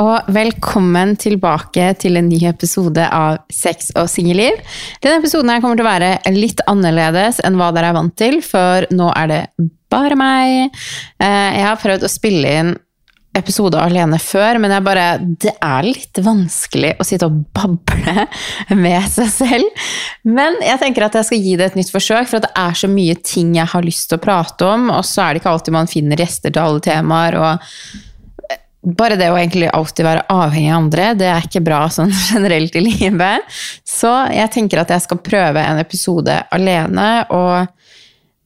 Og velkommen tilbake til en ny episode av Sex og singelliv. Denne episoden her kommer til å være litt annerledes enn hva dere er vant til, for nå er det bare meg. Eh, jeg har prøvd å spille inn episode alene før, men jeg bare, det er litt vanskelig å sitte og bable med seg selv. Men jeg tenker at jeg skal gi det et nytt forsøk, for det er så mye ting jeg har lyst til å prate om, og så er det ikke alltid man finner gjester til alle temaer. og bare det å egentlig alltid være avhengig av andre, det er ikke bra sånn generelt i livet. Så jeg tenker at jeg skal prøve en episode alene, og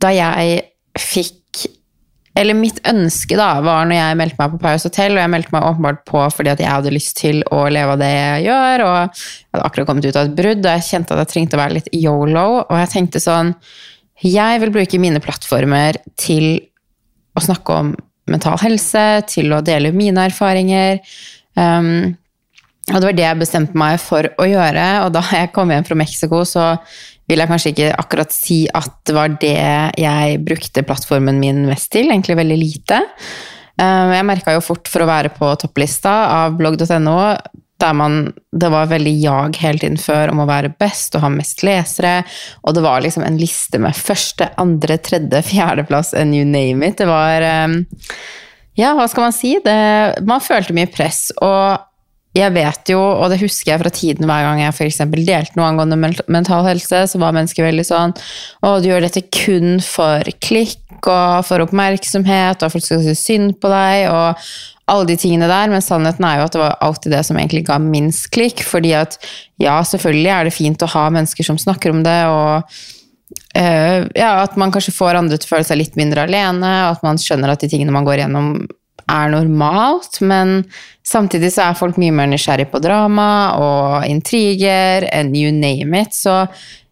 da jeg fikk Eller mitt ønske da, var når jeg meldte meg på Paris Hotel, og jeg meldte meg åpenbart på fordi at jeg hadde lyst til å leve av det jeg gjør, og jeg hadde akkurat kommet ut av et brudd, og jeg kjente at jeg trengte å være litt yolo, og jeg tenkte sånn Jeg vil bruke mine plattformer til å snakke om mental helse, til å dele mine erfaringer. Um, og det var det jeg bestemte meg for å gjøre. Og da jeg kom hjem fra Mexico, så vil jeg kanskje ikke akkurat si at det var det jeg brukte plattformen min mest til. Egentlig veldig lite. Um, jeg merka jo fort for å være på topplista av blogg.no der man, det var veldig jag hele tiden før om å være best og ha mest lesere. Og det var liksom en liste med første, andre, tredje, fjerdeplass and you name it. Det var um, Ja, hva skal man si? Det, man følte mye press. Og jeg vet jo, og det husker jeg fra tiden hver gang jeg f.eks. delte noe angående mental helse, så var mennesker veldig sånn Å, du gjør dette kun for klikk og for oppmerksomhet, og folk skal si synd på deg, og alle de tingene der, men sannheten er jo at det var alltid det som egentlig ga minst klikk. Fordi at ja, selvfølgelig er det fint å ha mennesker som snakker om det, og øh, ja, at man kanskje får andre til å føle seg litt mindre alene, og at man skjønner at de tingene man går gjennom, er normalt. Men samtidig så er folk mye mer nysgjerrig på drama og intriger and you name it. Så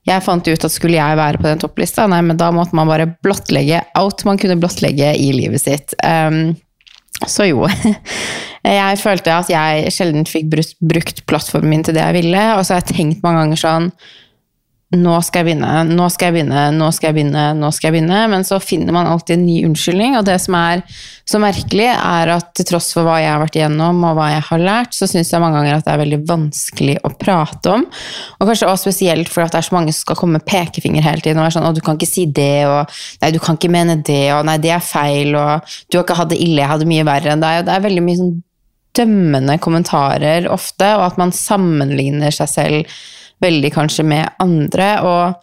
jeg fant ut at skulle jeg være på den topplista, nei, men da måtte man bare blottlegge alt man kunne blottlegge i livet sitt. Um, så jo. Jeg følte at jeg sjelden fikk brukt plattformen min til det jeg ville. Og så har jeg tenkt mange ganger sånn Nå skal jeg begynne, nå skal jeg begynne, nå skal jeg begynne, nå skal jeg begynne. Men så finner man alltid en ny unnskyldning. Og det som er så merkelig, er at til tross for hva jeg har vært igjennom, og hva jeg har lært, så syns jeg mange ganger at det er veldig vanskelig å prate om. Og kanskje også spesielt fordi det er så mange som skal komme med pekefinger hele tiden og være sånn 'Å, du kan ikke si det', og 'Nei, du kan ikke mene det', og 'Nei, det er feil', og 'Du har ikke hatt det ille, jeg hadde mye verre enn deg'. Og det er veldig mye sånn dømmende kommentarer ofte, og at man sammenligner seg selv veldig kanskje med andre. og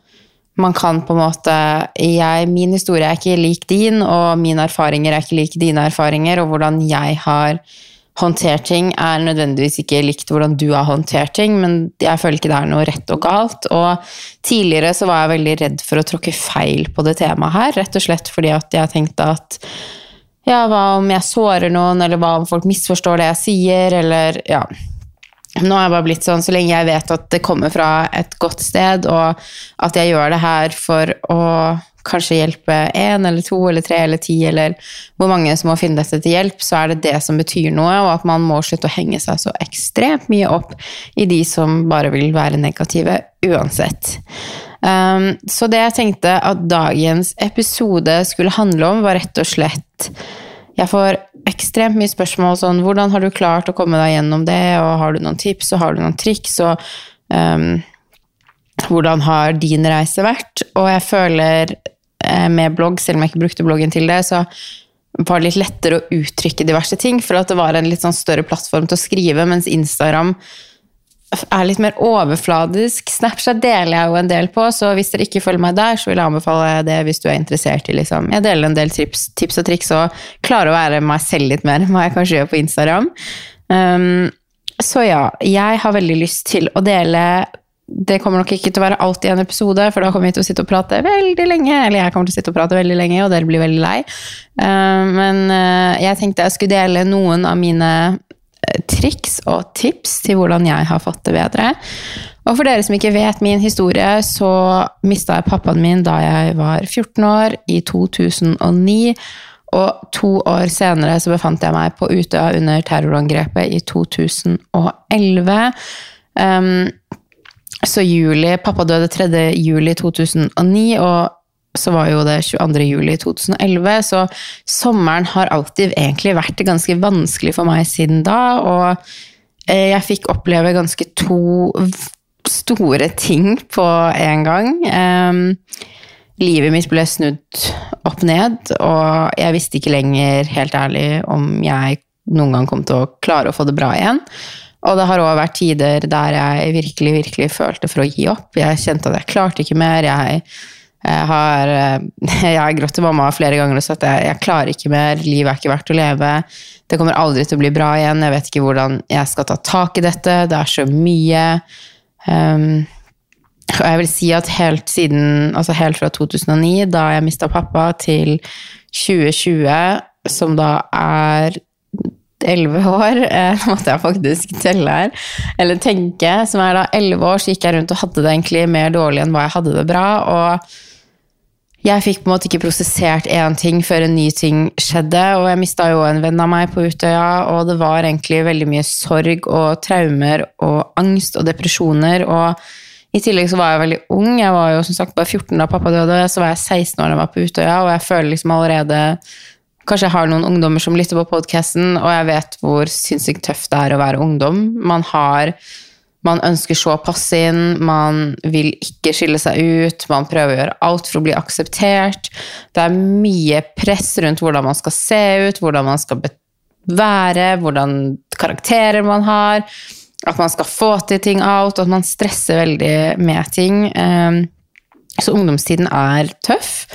man kan på en måte jeg, Min historie er ikke lik din, og mine erfaringer er ikke lik dine erfaringer, og hvordan jeg har håndtert ting, er nødvendigvis ikke likt hvordan du har håndtert ting, men jeg føler ikke det er noe rett og galt. Og tidligere så var jeg veldig redd for å tråkke feil på det temaet her, rett og slett fordi at jeg tenkte at ja, hva om jeg sårer noen, eller hva om folk misforstår det jeg sier, eller ja nå har jeg bare blitt sånn, Så lenge jeg vet at det kommer fra et godt sted, og at jeg gjør det her for å kanskje hjelpe én eller to eller tre eller ti, eller hvor mange som må finne dette til hjelp, så er det det som betyr noe, og at man må slutte å henge seg så ekstremt mye opp i de som bare vil være negative uansett. Um, så det jeg tenkte at dagens episode skulle handle om, var rett og slett Jeg får ekstremt mye spørsmål sånn Hvordan har du klart å komme deg gjennom det, og har du noen tips, og har du noen triks, og um, hvordan har din reise vært? Og jeg føler eh, med blogg, selv om jeg ikke brukte bloggen til det, så var det litt lettere å uttrykke diverse ting, for at det var en litt sånn større plattform til å skrive, mens Instagram er litt mer overfladisk. Snapchat deler jeg jo en del på, så hvis dere ikke følger meg der, så vil jeg anbefale det hvis du er interessert i liksom Jeg deler en del tips, tips og triks og klarer å være meg selv litt mer enn hva jeg kanskje gjør på Instagram. Um, så ja, jeg har veldig lyst til å dele det kommer nok ikke til å være alt i en episode, for da kommer vi til å sitte og prate veldig lenge. Eller jeg kommer til å sitte og prate veldig lenge, og dere blir veldig lei. Uh, men uh, jeg tenkte jeg skulle dele noen av mine triks og tips til hvordan jeg har fått det bedre. Og for dere som ikke vet min historie, så mista jeg pappaen min da jeg var 14 år, i 2009. Og to år senere så befant jeg meg på Utøya under terrorangrepet i 2011. Um, så juli Pappa døde 3. juli 2009, og så var jo det 22. juli 2011, så sommeren har alltid egentlig vært ganske vanskelig for meg siden da, og eh, jeg fikk oppleve ganske to store ting på en gang. Um, livet mitt ble snudd opp ned, og jeg visste ikke lenger, helt ærlig, om jeg noen gang kom til å klare å få det bra igjen. Og det har òg vært tider der jeg virkelig, virkelig følte for å gi opp. Jeg kjente at jeg klarte ikke mer. Jeg, jeg har, jeg har grått til mamma flere ganger og sagt at jeg, jeg klarer ikke mer. Livet er ikke verdt å leve. Det kommer aldri til å bli bra igjen. Jeg vet ikke hvordan jeg skal ta tak i dette. Det er så mye. Um, og jeg vil si at helt siden, altså helt fra 2009, da jeg mista pappa, til 2020, som da er elleve år, nå måtte jeg faktisk telle her, eller tenke, som er da elleve år, så gikk jeg rundt og hadde det egentlig mer dårlig enn hva jeg hadde det bra. og jeg fikk på en måte ikke prosessert én ting før en ny ting skjedde, og jeg mista jo en venn av meg på Utøya, og det var egentlig veldig mye sorg og traumer og angst og depresjoner, og i tillegg så var jeg veldig ung, jeg var jo som sagt bare 14 da pappa døde, så var jeg 16 år da jeg var på Utøya, og jeg føler liksom allerede Kanskje jeg har noen ungdommer som lytter på podkasten, og jeg vet hvor sinnssykt tøft det er å være ungdom. Man har man ønsker så å passe inn, man vil ikke skille seg ut, man prøver å gjøre alt for å bli akseptert. Det er mye press rundt hvordan man skal se ut, hvordan man skal være, hvordan karakterer man har. At man skal få til ting out, at man stresser veldig med ting. Ehm, så ungdomstiden er tøff.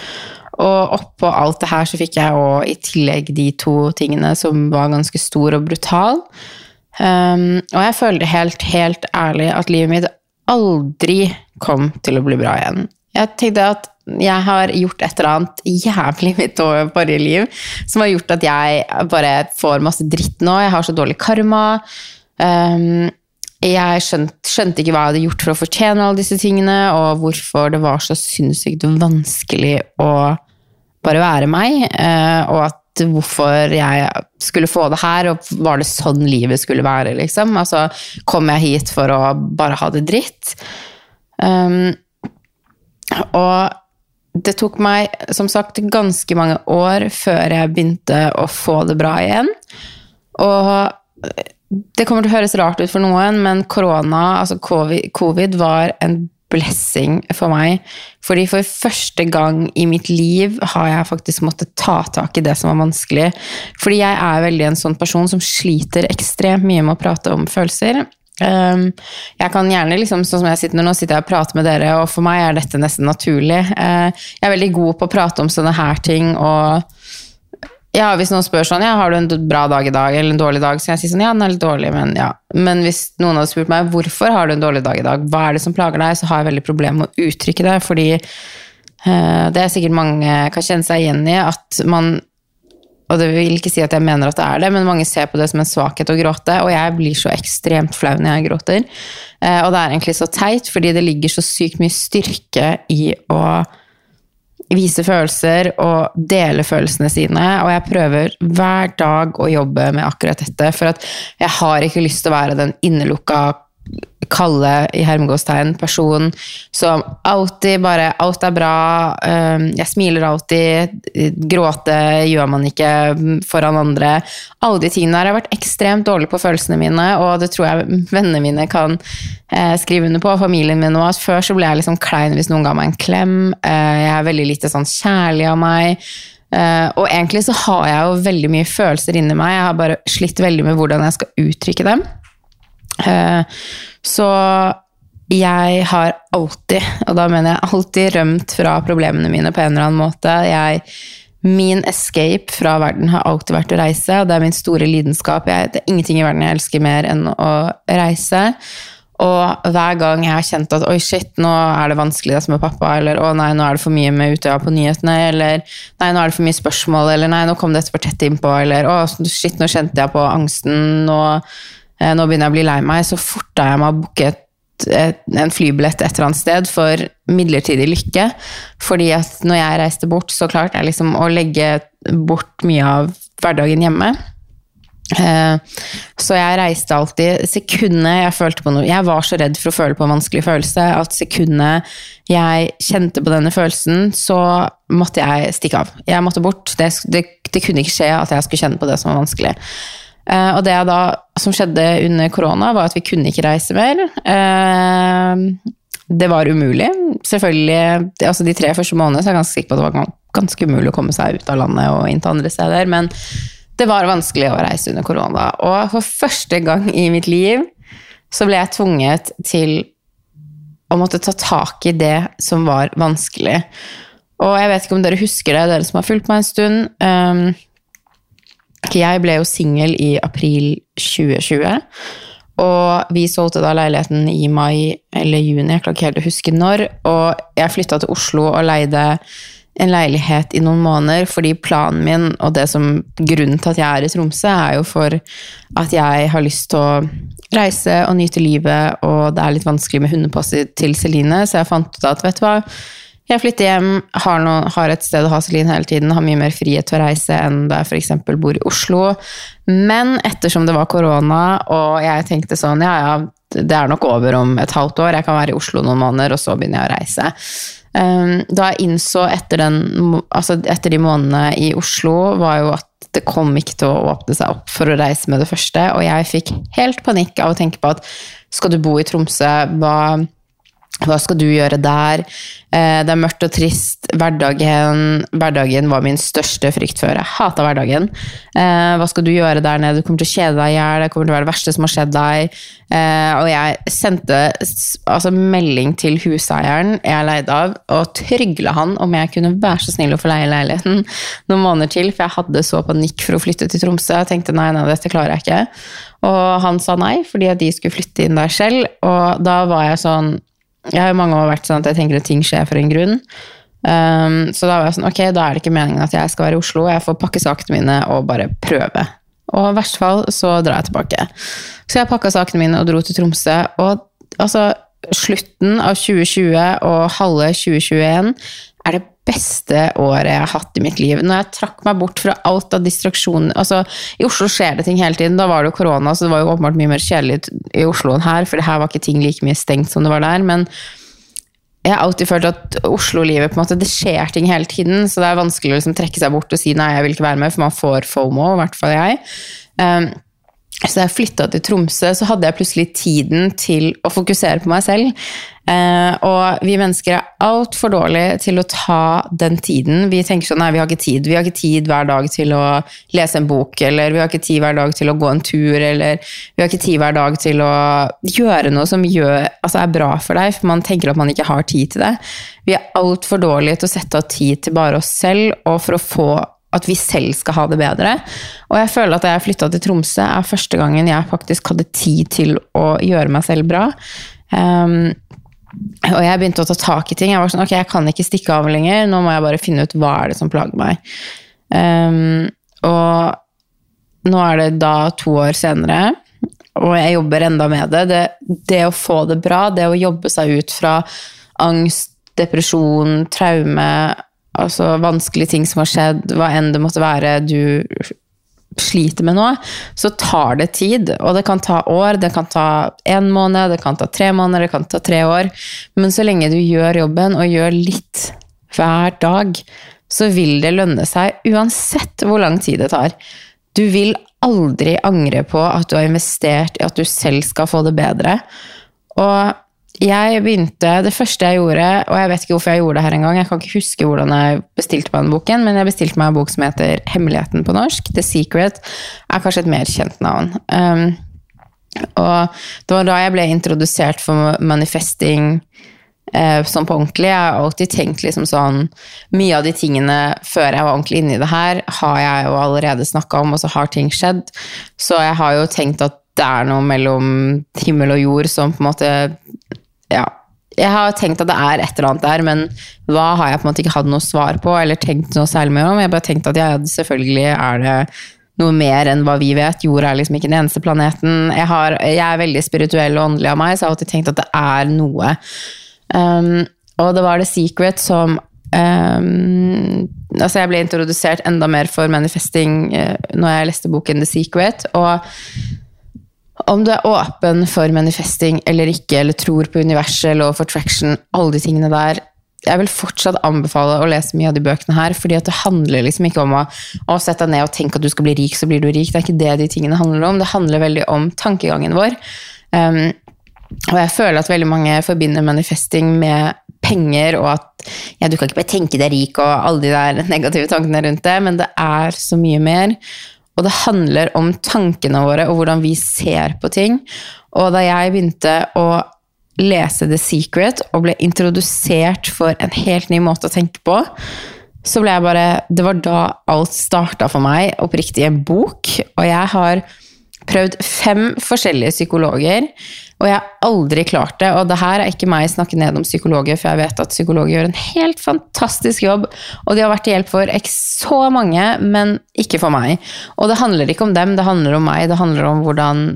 Og oppå alt det her så fikk jeg òg i tillegg de to tingene som var ganske stor og brutal. Um, og jeg følte helt, helt ærlig at livet mitt aldri kom til å bli bra igjen. Jeg tenkte at jeg har gjort et eller annet jævlig mitt forrige liv som har gjort at jeg bare får masse dritt nå. Jeg har så dårlig karma. Um, jeg skjønte, skjønte, ikke hva jeg hadde gjort for å fortjene alle disse tingene, og hvorfor det var så sinnssykt vanskelig å bare være meg, eh, og at hvorfor jeg skulle få det her, og var det sånn livet skulle være, liksom? Altså, kom jeg hit for å bare ha det dritt? Um, og det tok meg, som sagt, ganske mange år før jeg begynte å få det bra igjen. Og det kommer til å høres rart ut for noen, men korona, altså covid, covid var en blessing for meg. Fordi for første gang i mitt liv har jeg faktisk måttet ta tak i det som var vanskelig. Fordi jeg er veldig en sånn person som sliter ekstremt mye med å prate om følelser. Um, jeg kan gjerne, liksom, sånn som jeg sitter nå, sitter jeg og prater med dere, og for meg er dette nesten naturlig. Uh, jeg er veldig god på å prate om sånne her ting, og ja, hvis noen spør sånn, ja, har du en bra dag i dag, eller en dårlig dag, så kan jeg si sånn, ja, den er litt dårlig, men ja. Men hvis noen hadde spurt meg hvorfor har du en dårlig dag i dag, hva er det som plager deg, så har jeg veldig problemer med å uttrykke det, fordi uh, det er sikkert mange kan kjenne seg igjen i, at man og det vil ikke si at jeg mener at det er det, men mange ser på det som en svakhet å gråte, og jeg blir så ekstremt flau når jeg gråter. Uh, og det er egentlig så teit, fordi det ligger så sykt mye styrke i å vise følelser og dele følelsene sine. Og jeg prøver hver dag å jobbe med akkurat dette, for at jeg har ikke lyst til å være den innelukka kalde i hermegåstegn person som alltid bare Alt er bra. Um, jeg smiler alltid. Gråte gjør man ikke foran andre. Alle de tingene der. Har vært ekstremt dårlig på følelsene mine, og det tror jeg vennene mine kan eh, skrive under på. Familien min òg. Før så ble jeg liksom klein hvis noen ga meg en klem. Eh, jeg er veldig lite sånn kjærlig av meg. Uh, og egentlig så har jeg jo veldig mye følelser inni meg. Jeg har bare slitt veldig med hvordan jeg skal uttrykke dem. Uh, så jeg har alltid, og da mener jeg alltid, rømt fra problemene mine på en eller annen måte. Jeg, min escape fra verden har alltid vært å reise, og det er min store lidenskap. Jeg, det er ingenting i verden jeg elsker mer enn å reise. Og hver gang jeg har kjent at oi, shit, nå er det vanskelig det er pappa, eller å nei, nå er det for mye med Utøya på nyhetene, eller nei, nå er det for mye spørsmål, eller nei, nå kom dette for tett innpå, eller å, shit, nå kjente jeg på angsten, og Eh, nå begynner jeg å bli lei meg, så forta jeg meg å booke en flybillett et eller annet sted for midlertidig lykke. Fordi at når jeg reiste bort, så klarte jeg liksom å legge bort mye av hverdagen hjemme. Eh, Så jeg reiste alltid Sekundet jeg følte på noe Jeg var så redd for å føle på en vanskelig følelse at sekundet jeg kjente på denne følelsen, så måtte jeg stikke av. Jeg måtte bort. Det, det, det kunne ikke skje at jeg skulle kjenne på det som var vanskelig. Eh, og det da, som skjedde under korona, var at vi kunne ikke reise mer. Eh, det var umulig. Selvfølgelig, altså De tre første månedene så er jeg ganske sikker på at det var ganske umulig å komme seg ut av landet og inn til andre steder. Men det var vanskelig å reise under korona. Og for første gang i mitt liv så ble jeg tvunget til å måtte ta tak i det som var vanskelig. Og jeg vet ikke om dere husker det, dere som har fulgt meg en stund. Jeg ble jo singel i april 2020. Og vi solgte da leiligheten i mai eller juni, jeg klarer ikke helt å huske når. Og jeg flytta til Oslo og leide en leilighet i noen måneder, fordi planen min og det som grunnen til at jeg er i Tromsø, er jo for at jeg har lyst til å reise og nyte livet, og det er litt vanskelig med hundepasset til Celine, så jeg fant ut at vet du hva, jeg flytter hjem, har, noe, har et sted å ha Celine hele tiden, har mye mer frihet til å reise enn da jeg f.eks. bor i Oslo. Men ettersom det var korona, og jeg tenkte sånn ja ja, det er nok over om et halvt år, jeg kan være i Oslo noen måneder, og så begynner jeg å reise. Um, da jeg innså etter, den, altså etter de månedene i Oslo, var jo at det kom ikke til å åpne seg opp for å reise med det første, og jeg fikk helt panikk av å tenke på at skal du bo i Tromsø, hva hva skal du gjøre der? Eh, Det er mørkt og trist. Hverdagen, hverdagen var min største frykt før. Jeg hata hverdagen. Eh, Hva skal du gjøre der nede? Du kommer til å kjede deg i hjel. Det kommer til å være det verste som har skjedd deg. Eh, Og jeg sendte altså, melding til huseieren jeg leide av, og trygla han om jeg kunne være så snill å få leie leiligheten noen måneder til, for jeg hadde så panikk for å flytte til Tromsø. Jeg tenkte nei, nei, dette klarer jeg ikke. Og han sa nei, fordi at de skulle flytte inn der selv. Og da var jeg sånn jeg har jo mange år vært sånn at jeg tenker at ting skjer for en grunn. Um, så da var jeg sånn, ok, da er det ikke meningen at jeg skal være i Oslo. Jeg får pakke sakene mine og bare prøve. Og i verste fall så drar jeg tilbake. Så jeg pakka sakene mine og dro til Tromsø. Og altså, slutten av 2020 og halve 2021 er det beste året jeg har hatt i mitt liv. Når jeg trakk meg bort fra alt av distraksjoner altså, I Oslo skjer det ting hele tiden. Da var det jo korona, så det var jo åpenbart mye mer kjedelig i Oslo enn her, for her var ikke ting like mye stengt som det var der. Men jeg har alltid følt at Oslo-livet på en måte, det skjer ting hele tiden, så det er vanskelig å liksom trekke seg bort og si nei, jeg vil ikke være med, for man får FOMO, i hvert fall jeg. Um, så da jeg flytta til Tromsø, så hadde jeg plutselig tiden til å fokusere på meg selv. Eh, og vi mennesker er altfor dårlige til å ta den tiden. Vi tenker sånn nei, vi har ikke tid. Vi har ikke tid hver dag til å lese en bok, eller vi har ikke tid hver dag til å gå en tur, eller vi har ikke tid hver dag til å gjøre noe som gjør, altså er bra for deg, for man tenker at man ikke har tid til det. Vi er altfor dårlige til å sette av tid til bare oss selv, og for å få at vi selv skal ha det bedre. Og jeg føler at da jeg flytta til Tromsø, er første gangen jeg faktisk hadde tid til å gjøre meg selv bra. Um, og jeg begynte å ta tak i ting. Jeg var sånn, ok, jeg kan ikke stikke av lenger, nå må jeg bare finne ut hva er det som plager meg. Um, og nå er det da to år senere, og jeg jobber enda med det. det. Det å få det bra, det å jobbe seg ut fra angst, depresjon, traume, altså vanskelige ting som har skjedd, hva enn det måtte være du sliter med nå, så tar det tid. Og det kan ta år, det kan ta én måned, det kan ta tre måneder, det kan ta tre år. Men så lenge du gjør jobben, og gjør litt hver dag, så vil det lønne seg uansett hvor lang tid det tar. Du vil aldri angre på at du har investert i at du selv skal få det bedre. Og jeg begynte, Det første jeg gjorde, og jeg vet ikke hvorfor jeg gjorde det her engang, jeg kan ikke huske hvordan jeg bestilte meg den boken, men jeg bestilte meg en bok som heter Hemmeligheten på norsk. The Secret er kanskje et mer kjent navn. Um, og det var da jeg ble introdusert for manifesting eh, sånn på ordentlig. Jeg har alltid tenkt liksom sånn Mye av de tingene før jeg var ordentlig inne i det her, har jeg jo allerede snakka om, og så har ting skjedd. Så jeg har jo tenkt at det er noe mellom himmel og jord som på en måte Ja. Jeg har tenkt at det er et eller annet der, men hva har jeg på en måte ikke hatt noe svar på eller tenkt noe særlig mer om? Jeg bare tenkt at ja, selvfølgelig er det noe mer enn hva vi vet. Jorda er liksom ikke den eneste planeten. Jeg, har, jeg er veldig spirituell og åndelig av meg, så jeg har alltid tenkt at det er noe. Um, og det var The Secret som um, altså jeg ble introdusert enda mer for manifesting uh, når jeg leste boken The Secret. Og om du er åpen for manifesting eller ikke, eller tror på universet, eller for traction, alle de tingene der jeg vil fortsatt anbefale å lese mye av de bøkene her, fordi det handler liksom ikke om å, å sette deg ned og tenke at du skal bli rik, så blir du rik. Det er ikke det de tingene handler om. Det handler veldig om tankegangen vår. Um, og jeg føler at veldig mange forbinder manifesting med penger, og at ja, du kan ikke bare tenke deg rik og alle de der negative tankene rundt det, men det er så mye mer. Og det handler om tankene våre og hvordan vi ser på ting. Og da jeg begynte å lese The Secret og ble introdusert for en helt ny måte å tenke på, så ble jeg bare Det var da alt starta for meg, oppriktig, en bok. Og jeg har prøvd fem forskjellige psykologer, og jeg har aldri klart det. Og det her er ikke meg snakke ned om psykologer, for jeg vet at psykologer gjør en helt fantastisk jobb, og de har vært til hjelp for så mange, men ikke for meg. Og det handler ikke om dem, det handler om meg. Det handler om hvordan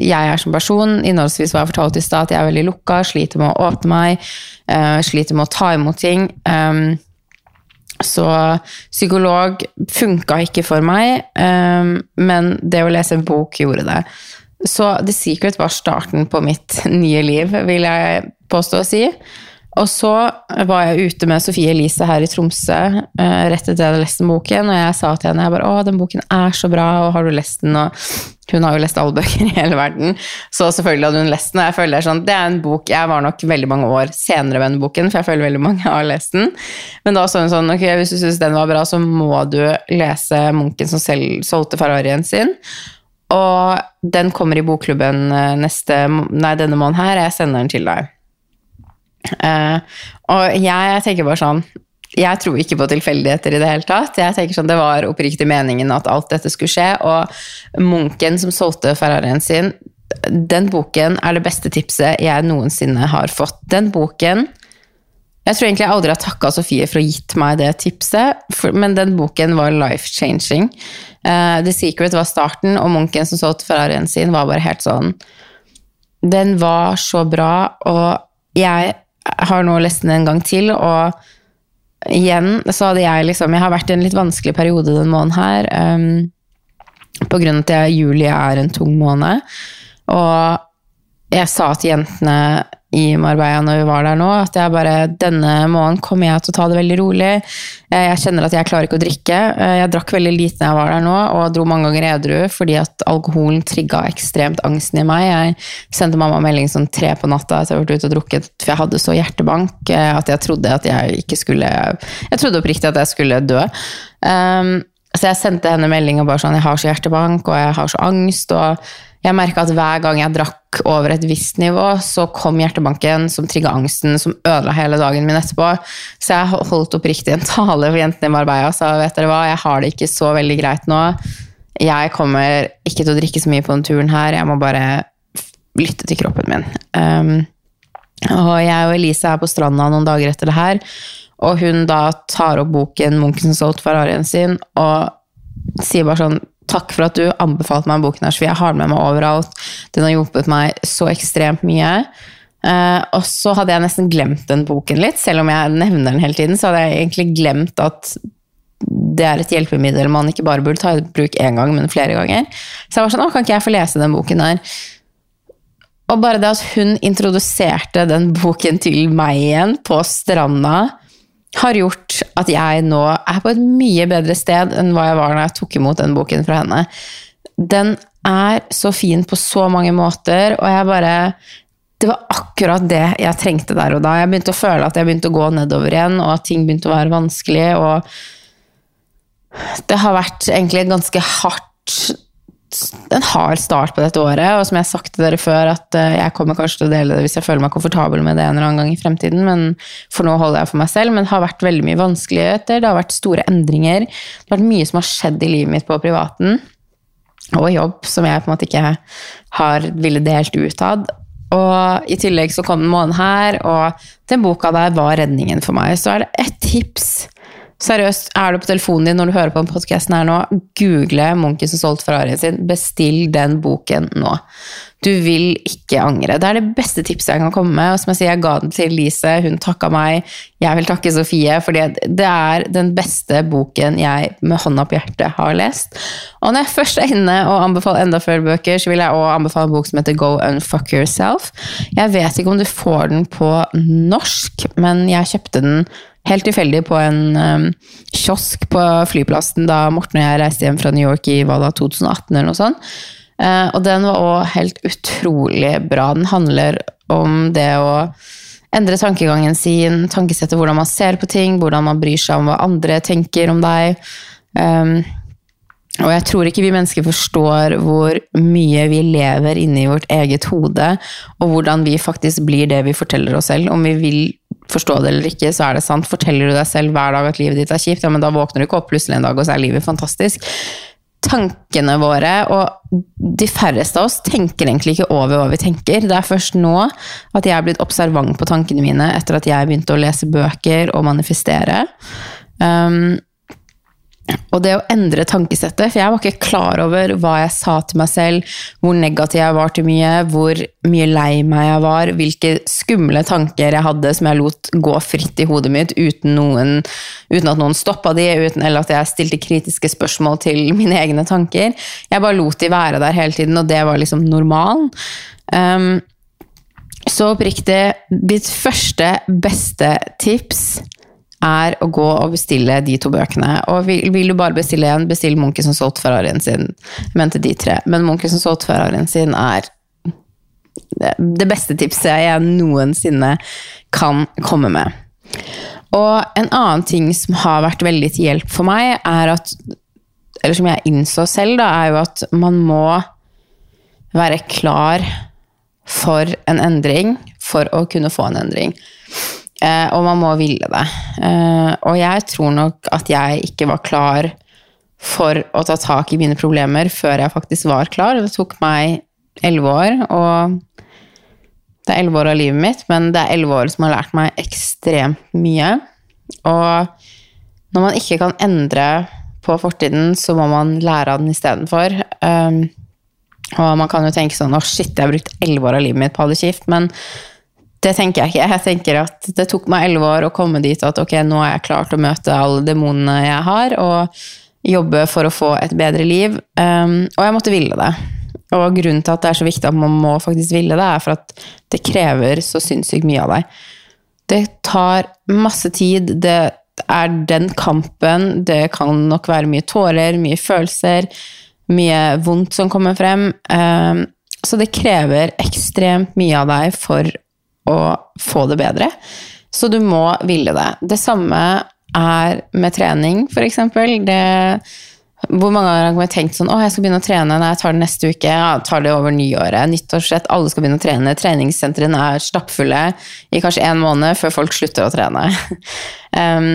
jeg er som person. Innholdsvis var jeg fortalt i stad at jeg er veldig lukka, sliter med å åpne meg, uh, sliter med å ta imot ting. Um, så psykolog funka ikke for meg, um, men det å lese en bok gjorde det. Så The Secret var starten på mitt nye liv, vil jeg påstå å si. Og så var jeg ute med Sofie Elise her i Tromsø uh, rett etter jeg hadde lest den boken, og jeg sa til henne jeg bare, å, den boken er så bra, og har du lest den? Og hun har jo lest alle bøker i hele verden, så selvfølgelig hadde hun lest den. og jeg føler Det er sånn, det er en bok, jeg var nok veldig mange år senere ved den boken, for jeg føler veldig mange har lest den. Men da sa hun sånn, ok, hvis du syns den var bra, så må du lese Munken som selv solgte Ferrarien sin. Og den kommer i bokklubben eh, neste, nei, denne måneden her. Jeg sender den til deg. Uh, og jeg tenker bare sånn Jeg tror ikke på tilfeldigheter i det hele tatt. Jeg tenker sånn, Det var oppriktig meningen at alt dette skulle skje. Og Munken som solgte Ferrarien sin, den boken er det beste tipset jeg noensinne har fått. Den boken jeg tror egentlig jeg aldri har takka Sofie for å ha gitt meg det tipset, for, men den boken var life-changing. Uh, The Secret var starten, og Munken som solgte Ferrarien sin, var bare helt sånn Den var så bra, og jeg har nå lest den en gang til, og igjen så hadde jeg liksom Jeg har vært i en litt vanskelig periode den måneden her, um, på grunn av at juli er en tung måned. Og jeg sa til jentene i Marbella når vi var der nå, at jeg bare Denne måneden kommer jeg til å ta det veldig rolig. Jeg kjenner at jeg klarer ikke å drikke. Jeg drakk veldig lite da jeg var der nå, og dro mange ganger edru fordi at alkoholen trigga ekstremt angsten i meg. Jeg sendte mamma melding sånn tre på natta etter jeg ha vært ute og drukket, for jeg hadde så hjertebank eh, at jeg trodde at jeg ikke skulle Jeg trodde oppriktig at jeg skulle dø. Um, så jeg sendte henne melding og bare sånn Jeg har så hjertebank, og jeg har så angst. og jeg merka at hver gang jeg drakk over et visst nivå, så kom hjertebanken som trigga angsten, som ødela hele dagen min etterpå. Så jeg holdt oppriktig en tale for jentene i Marbella og sa vet dere hva, jeg har det ikke så veldig greit nå. Jeg kommer ikke til å drikke så mye på den turen her, jeg må bare lytte til kroppen min. Um, og jeg og Elise er på stranda noen dager etter det her, og hun da tar opp boken 'Munken som solgte Ferrarien' sin, og sier bare sånn takk for at du anbefalte meg boken her, for jeg har den med meg overalt. Den har hjulpet meg så ekstremt mye. Uh, og så hadde jeg nesten glemt den boken litt, selv om jeg nevner den hele tiden. Så hadde jeg egentlig glemt at det er et hjelpemiddel man ikke bare burde ta i bruk én gang, men flere ganger. Så jeg var sånn Å, kan ikke jeg få lese den boken der? Og bare det at hun introduserte den boken til meg igjen på stranda, har gjort at jeg nå er på et mye bedre sted enn hva jeg var da jeg tok imot den boken fra henne. Den er så fin på så mange måter, og jeg bare Det var akkurat det jeg trengte der og da. Jeg begynte å føle at jeg begynte å gå nedover igjen, og at ting begynte å være vanskelig. og det har vært egentlig ganske hardt en hard start på dette året, og som jeg har sagt til dere før, at eh, jeg kommer kanskje til å dele det hvis jeg føler meg komfortabel med det en eller annen gang i fremtiden, men for nå holder jeg for meg selv. Men det har vært veldig mye vanskeligheter, det har vært store endringer. Det har vært mye som har skjedd i livet mitt på privaten og jobb, som jeg på en måte ikke har ville delt utad. Og i tillegg så kom den måneden her, og den boka der var redningen for meg. Så er det ett tips Seriøst, er du på telefonen din når du hører på podkasten her nå, google 'Munken som solgte Ferrarien sin'. Bestill den boken nå. Du vil ikke angre. Det er det beste tipset jeg kan komme med. Og som jeg sier, jeg ga den til Lise, hun takka meg. Jeg vil takke Sofie, for det er den beste boken jeg med hånda på hjertet har lest. Og når jeg først er inne og anbefaler enda flere bøker, så vil jeg også anbefale en bok som heter Go Unfuck Yourself. Jeg vet ikke om du får den på norsk, men jeg kjøpte den helt tilfeldig på en um, kiosk på flyplassen da Morten og jeg reiste hjem fra New York i hva da, 2018 eller noe sånt. Uh, og den var òg helt utrolig bra. Den handler om det å endre tankegangen sin, tankesettet, hvordan man ser på ting, hvordan man bryr seg om hva andre tenker om deg. Um, og jeg tror ikke vi mennesker forstår hvor mye vi lever inni vårt eget hode, og hvordan vi faktisk blir det vi forteller oss selv. Om vi vil forstå det eller ikke, så er det sant. Forteller du deg selv hver dag at livet ditt er kjipt, ja, men da våkner du ikke opp plutselig en dag, og så er livet fantastisk. Tankene våre, og de færreste av oss, tenker egentlig ikke over hva vi tenker. Det er først nå at jeg er blitt observant på tankene mine etter at jeg begynte å lese bøker og manifestere. Um, og det å endre tankesettet, for jeg var ikke klar over hva jeg sa til meg selv, hvor negativ jeg var til mye, hvor mye lei meg jeg var, hvilke skumle tanker jeg hadde som jeg lot gå fritt i hodet mitt uten, noen, uten at noen stoppa de, uten, eller at jeg stilte kritiske spørsmål til mine egne tanker. Jeg bare lot de være der hele tiden, og det var liksom normalen. Um, så oppriktig, mitt første, beste tips er å gå og bestille de to bøkene. Og vil, vil du bare bestille én, bestill Munken som solgte Ferrarien sin. Jeg mente de tre. Men Munken som solgte Ferrarien sin, er det beste tipset jeg noensinne kan komme med. Og en annen ting som har vært veldig til hjelp for meg, er at Eller som jeg innså selv, da, er jo at man må være klar for en endring for å kunne få en endring. Eh, og man må ville det. Eh, og jeg tror nok at jeg ikke var klar for å ta tak i mine problemer før jeg faktisk var klar. Det tok meg elleve år, og det er elleve år av livet mitt, men det er elleve år som har lært meg ekstremt mye. Og når man ikke kan endre på fortiden, så må man lære av den istedenfor. Um, og man kan jo tenke sånn Å, shit, jeg har brukt elleve år av livet mitt på å ha det kjipt. Men det tenker jeg ikke. Jeg tenker at det tok meg elleve år å komme dit at ok, nå er jeg klar til å møte alle demonene jeg har, og jobbe for å få et bedre liv. Um, og jeg måtte ville det. Og grunnen til at det er så viktig at man må faktisk ville det, er for at det krever så sinnssykt mye av deg. Det tar masse tid. Det er den kampen. Det kan nok være mye tårer, mye følelser, mye vondt som kommer frem. Um, så det krever ekstremt mye av deg for å få det bedre. Så du må ville det. Det samme er med trening, f.eks. Hvor mange ganger har jeg tenkt sånn Å, jeg skal begynne å trene. Nei, jeg tar det neste uke. Jeg tar det over nyåret. Nyttårsrett. Alle skal begynne å trene. Treningssentrene er stappfulle i kanskje en måned før folk slutter å trene. um,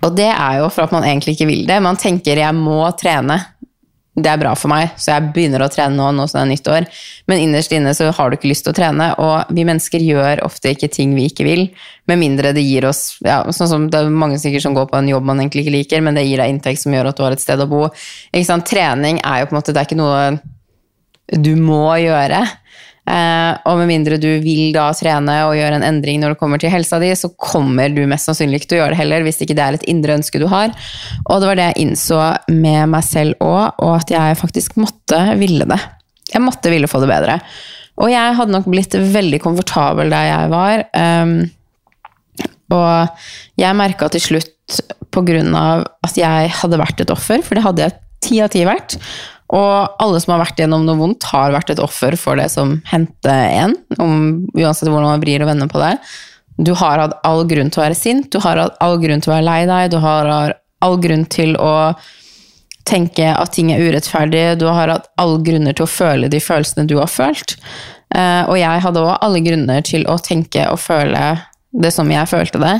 og det er jo for at man egentlig ikke vil det. Man tenker 'jeg må trene' det er bra for meg, så jeg begynner å trene nå, nå som det er nyttår. Men innerst inne så har du ikke lyst til å trene, og vi mennesker gjør ofte ikke ting vi ikke vil, med mindre det gir oss ja, sånn som Det er mange sikkert som går på en jobb man egentlig ikke liker, men det gir deg inntekt som gjør at du har et sted å bo. Trening er jo på en måte Det er ikke noe du må gjøre. Eh, og med mindre du vil da trene og gjøre en endring når det kommer til helsa di, så kommer du mest sannsynlig ikke til å gjøre det heller, hvis ikke det er et indre ønske du har. Og det var det jeg innså med meg selv òg, og at jeg faktisk måtte ville det. Jeg måtte ville få det bedre. Og jeg hadde nok blitt veldig komfortabel der jeg var. Um, og jeg merka til slutt, på grunn av at jeg hadde vært et offer, for det hadde jeg ti av ti vært, og alle som har vært gjennom noe vondt, har vært et offer for det som hendte en. Om, uansett hvordan man vrir og vender på det. Du har hatt all grunn til å være sint, du har hatt all grunn til å være lei deg, du har all grunn til å tenke at ting er urettferdig, du har hatt alle grunner til å føle de følelsene du har følt. Eh, og jeg hadde òg alle grunner til å tenke og føle det som jeg følte det.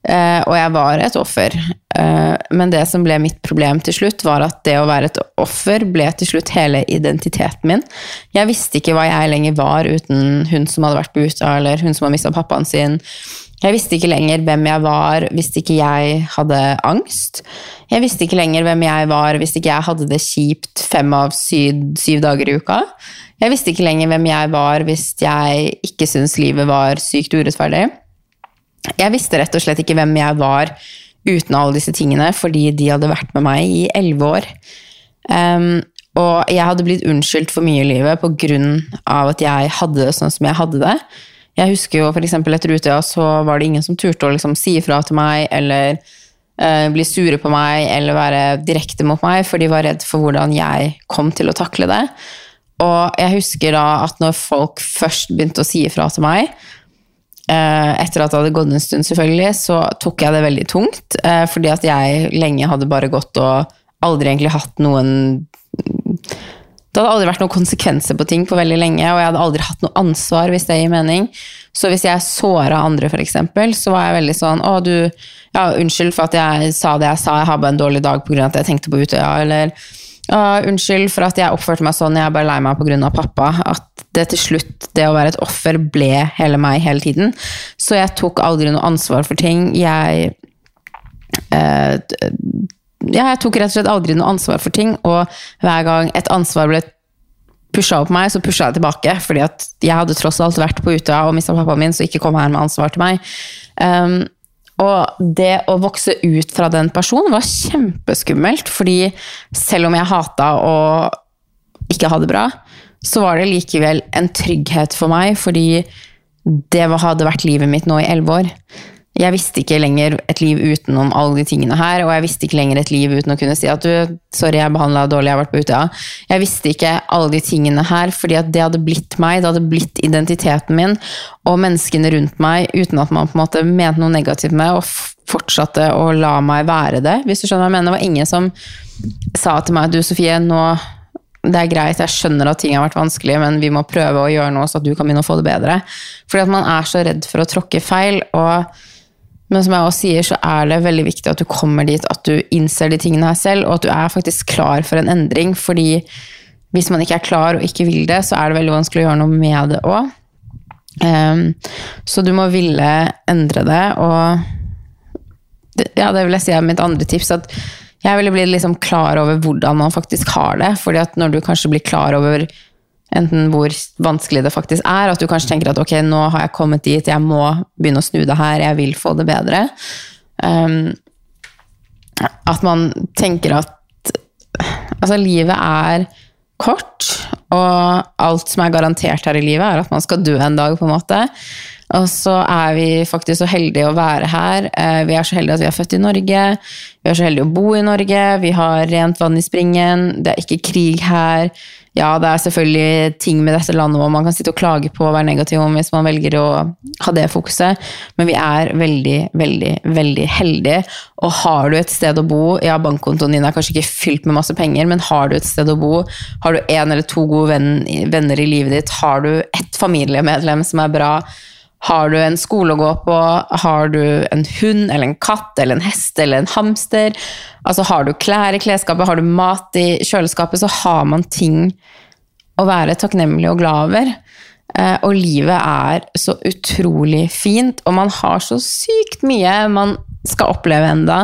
Uh, og jeg var et offer. Uh, men det som ble mitt problem til slutt, var at det å være et offer ble til slutt hele identiteten min. Jeg visste ikke hva jeg lenger var uten hun som hadde vært på uta, eller hun som hadde mista pappaen sin. Jeg visste ikke lenger hvem jeg var hvis ikke jeg hadde angst. Jeg visste ikke lenger hvem jeg var hvis ikke jeg hadde det kjipt fem av syv, syv dager i uka. Jeg visste ikke lenger hvem jeg var hvis jeg ikke syntes livet var sykt urettferdig. Jeg visste rett og slett ikke hvem jeg var uten alle disse tingene, fordi de hadde vært med meg i elleve år. Um, og jeg hadde blitt unnskyldt for mye i livet på grunn av at jeg hadde det sånn som jeg hadde det. Jeg husker jo f.eks. etter Utøya så var det ingen som turte å liksom si ifra til meg eller uh, bli sure på meg eller være direkte mot meg, for de var redd for hvordan jeg kom til å takle det. Og jeg husker da at når folk først begynte å si ifra til meg, etter at det hadde gått en stund, selvfølgelig, så tok jeg det veldig tungt. Uh, fordi at jeg lenge hadde bare gått og aldri egentlig hatt noen det hadde aldri vært noen konsekvenser på ting på veldig lenge, og jeg hadde aldri hatt noe ansvar, hvis det gir mening. Så hvis jeg såra andre, f.eks., så var jeg veldig sånn Å, du Ja, unnskyld for at jeg sa det jeg sa, jeg har bare en dårlig dag pga. at jeg tenkte på Utøya, eller å, unnskyld for at jeg oppførte meg sånn, jeg er bare lei meg pga. pappa. At det til slutt, det å være et offer, ble hele meg hele tiden. Så jeg tok aldri noe ansvar for ting. Jeg eh, ja, jeg tok rett og slett aldri noe ansvar for ting, og hver gang et ansvar ble pusha opp meg, så pusha jeg tilbake. Fordi at jeg hadde tross alt vært på Utøya og mista pappaen min, så ikke kom her med ansvar til meg. Um, og det å vokse ut fra den personen var kjempeskummelt, fordi selv om jeg hata å ikke ha det bra, så var det likevel en trygghet for meg, fordi det hadde vært livet mitt nå i elleve år. Jeg visste ikke lenger et liv utenom alle de tingene her, og jeg visste ikke lenger et liv uten å kunne si at du, sorry, jeg behandla dårlig, jeg har vært på Utøya. Jeg visste ikke alle de tingene her, fordi at det hadde blitt meg, det hadde blitt identiteten min og menneskene rundt meg, uten at man på en måte mente noe negativt med, og fortsatte å la meg være det, hvis du skjønner hva jeg mener. Det var ingen som sa til meg at du, Sofie, nå det er greit, jeg skjønner at ting har vært vanskelig, men vi må prøve å gjøre noe så at du kan begynne å få det bedre. Fordi at man er så redd for å tråkke feil. og men som jeg også sier, så er det veldig viktig at du kommer dit, at du innser de tingene her selv, og at du er faktisk klar for en endring. Fordi hvis man ikke er klar og ikke vil det, så er det veldig vanskelig å gjøre noe med det òg. Um, ehm, så du må ville endre det, og det, ja, det vil jeg si er mitt andre tips. at jeg ville bli liksom klar over hvordan man faktisk har det. fordi at når du kanskje blir klar over enten hvor vanskelig det faktisk er, at du kanskje tenker at ok, nå har jeg kommet dit, jeg må begynne å snu det her, jeg vil få det bedre. Um, at man tenker at altså, livet er kort, og alt som er garantert her i livet, er at man skal dø en dag, på en måte. Og så er vi faktisk så heldige å være her. Eh, vi er så heldige at vi er født i Norge. Vi er så heldige å bo i Norge. Vi har rent vann i springen. Det er ikke krig her ja, det er selvfølgelig ting med dette landet hvor man kan sitte og klage på og være negativ om hvis man velger å ha det fokuset, men vi er veldig, veldig, veldig heldige. Og har du et sted å bo Ja, bankkontoen din er kanskje ikke fylt med masse penger, men har du et sted å bo, har du en eller to gode venner i livet ditt, har du ett familiemedlem som er bra, har du en skole å gå på? Har du en hund eller en katt eller en hest eller en hamster? Altså Har du klær i klesskapet, har du mat i kjøleskapet, så har man ting å være takknemlig og glad over. Eh, og livet er så utrolig fint, og man har så sykt mye man skal oppleve enda.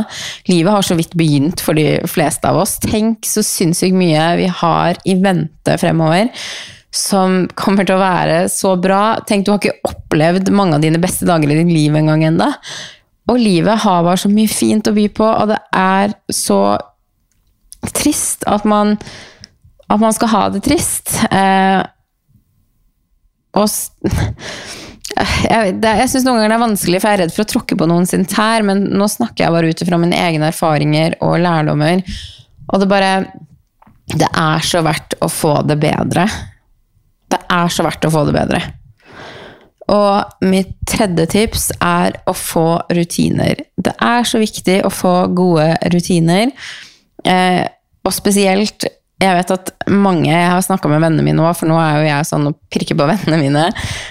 Livet har så vidt begynt for de fleste av oss. Tenk så sinnssykt mye vi har i vente fremover som kommer til å være så bra. Tenk, du har ikke opplevd mange av dine beste dager i ditt liv engang ennå. Og livet har bare så mye fint å by på, og det er så trist at man, at man skal ha det trist. Eh, og jeg, jeg syns noen ganger det er vanskelig, for jeg er redd for å tråkke på noen sin tær, men nå snakker jeg bare ut ifra mine egne erfaringer og lærdommer. Og det bare Det er så verdt å få det bedre. Det er så verdt å få det bedre. Og mitt tredje tips er å få rutiner. Det er så viktig å få gode rutiner. Eh, og spesielt jeg vet at mange Jeg har snakka med vennene mine òg, for nå er jo jeg sånn og pirker på vennene mine.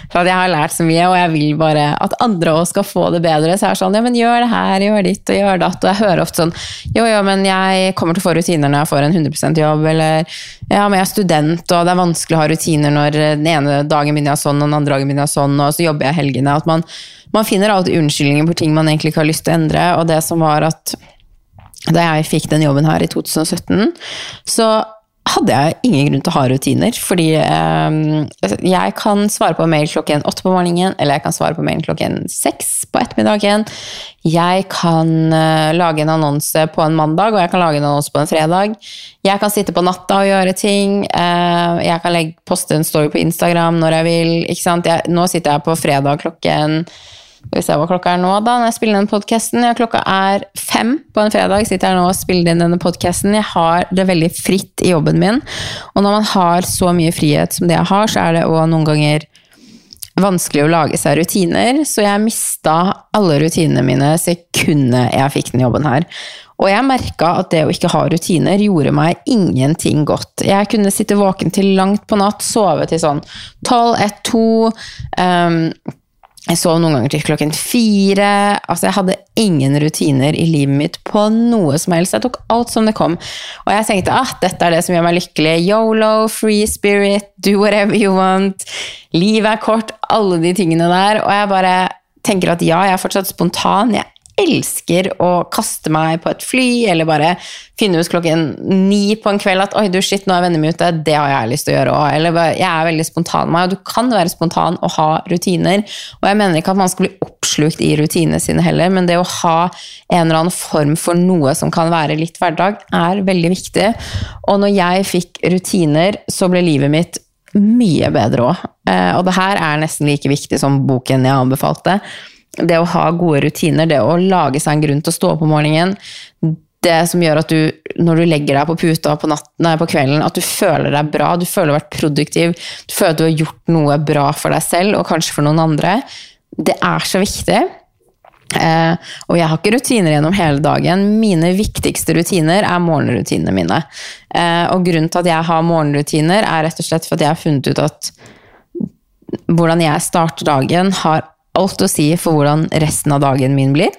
For at jeg har lært så mye, og jeg vil bare at andre òg skal få det bedre. Så jeg er sånn ja, men gjør det her, gjør ditt og gjør datt. Og jeg hører ofte sånn jo, jo, men jeg kommer til å få rutiner når jeg får en 100% jobb, eller ja, men jeg er student, og det er vanskelig å ha rutiner når den ene dagen begynner jeg sånn, og den andre dagen begynner jeg sånn, og så jobber jeg helgene. At man, man finner alltid unnskyldninger på ting man egentlig ikke har lyst til å endre, og det som var at da jeg fikk den jobben her i 2017, så hadde jeg ingen grunn til å ha rutiner. Fordi eh, jeg kan svare på mail klokken åtte på morgenen, eller jeg kan svare på mail klokken seks på ettermiddagen. Jeg kan eh, lage en annonse på en mandag, og jeg kan lage en annonse på en fredag. Jeg kan sitte på natta og gjøre ting. Eh, jeg kan legge, poste en story på Instagram når jeg vil. Jeg, nå sitter jeg på fredag klokken skal vi se hva klokka er nå, da, når jeg spiller den podkasten. Ja, klokka er fem på en fredag. Sitter jeg nå og spiller inn denne podkasten. Jeg har det veldig fritt i jobben min. Og når man har så mye frihet som det jeg har, så er det òg noen ganger vanskelig å lage seg rutiner. Så jeg mista alle rutinene mine sekundet jeg fikk den jobben her. Og jeg merka at det å ikke ha rutiner gjorde meg ingenting godt. Jeg kunne sitte våken til langt på natt, sove til sånn tolv, ett, to. Um, jeg sov noen ganger til klokken fire. Altså, jeg hadde ingen rutiner i livet mitt på noe som helst. Jeg tok alt som det kom. Og jeg tenkte at ah, dette er det som gjør meg lykkelig. Yolo, free spirit, do whatever you want. Livet er kort. Alle de tingene der. Og jeg bare tenker at ja, jeg er fortsatt spontan. Jeg elsker å kaste meg på et fly, eller bare finne ut klokken ni på en kveld at oi, du shit, nå er vennene mine ute, det har jeg lyst til å gjøre òg. Eller jeg er veldig spontan med meg, og du kan være spontan og ha rutiner. Og jeg mener ikke at man skal bli oppslukt i rutinene sine heller, men det å ha en eller annen form for noe som kan være litt hverdag, er veldig viktig. Og når jeg fikk rutiner, så ble livet mitt mye bedre òg. Eh, og det her er nesten like viktig som boken jeg anbefalte det å ha gode rutiner, det å lage seg en grunn til å stå opp om morgenen, det som gjør at du, når du legger deg på puta på, natten, nei, på kvelden, at du føler deg bra, du føler du har vært produktiv, du føler at du har gjort noe bra for deg selv og kanskje for noen andre, det er så viktig. Eh, og jeg har ikke rutiner gjennom hele dagen. Mine viktigste rutiner er morgenrutinene mine. Eh, og grunnen til at jeg har morgenrutiner, er rett og slett for at jeg har funnet ut at hvordan jeg starter dagen, har alt å si for hvordan resten av dagen min blir.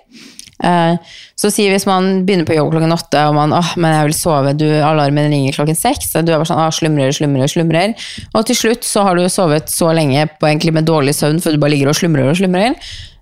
Eh, så si hvis man begynner på jobb klokken åtte og man åh, men jeg vil sove, du, alarmen ringer klokken seks. og Du er bare sånn åh, slumrer, slumrer, slumrer. Og til slutt så har du sovet så lenge på egentlig med dårlig søvn, for du bare ligger og slumrer og slumrer.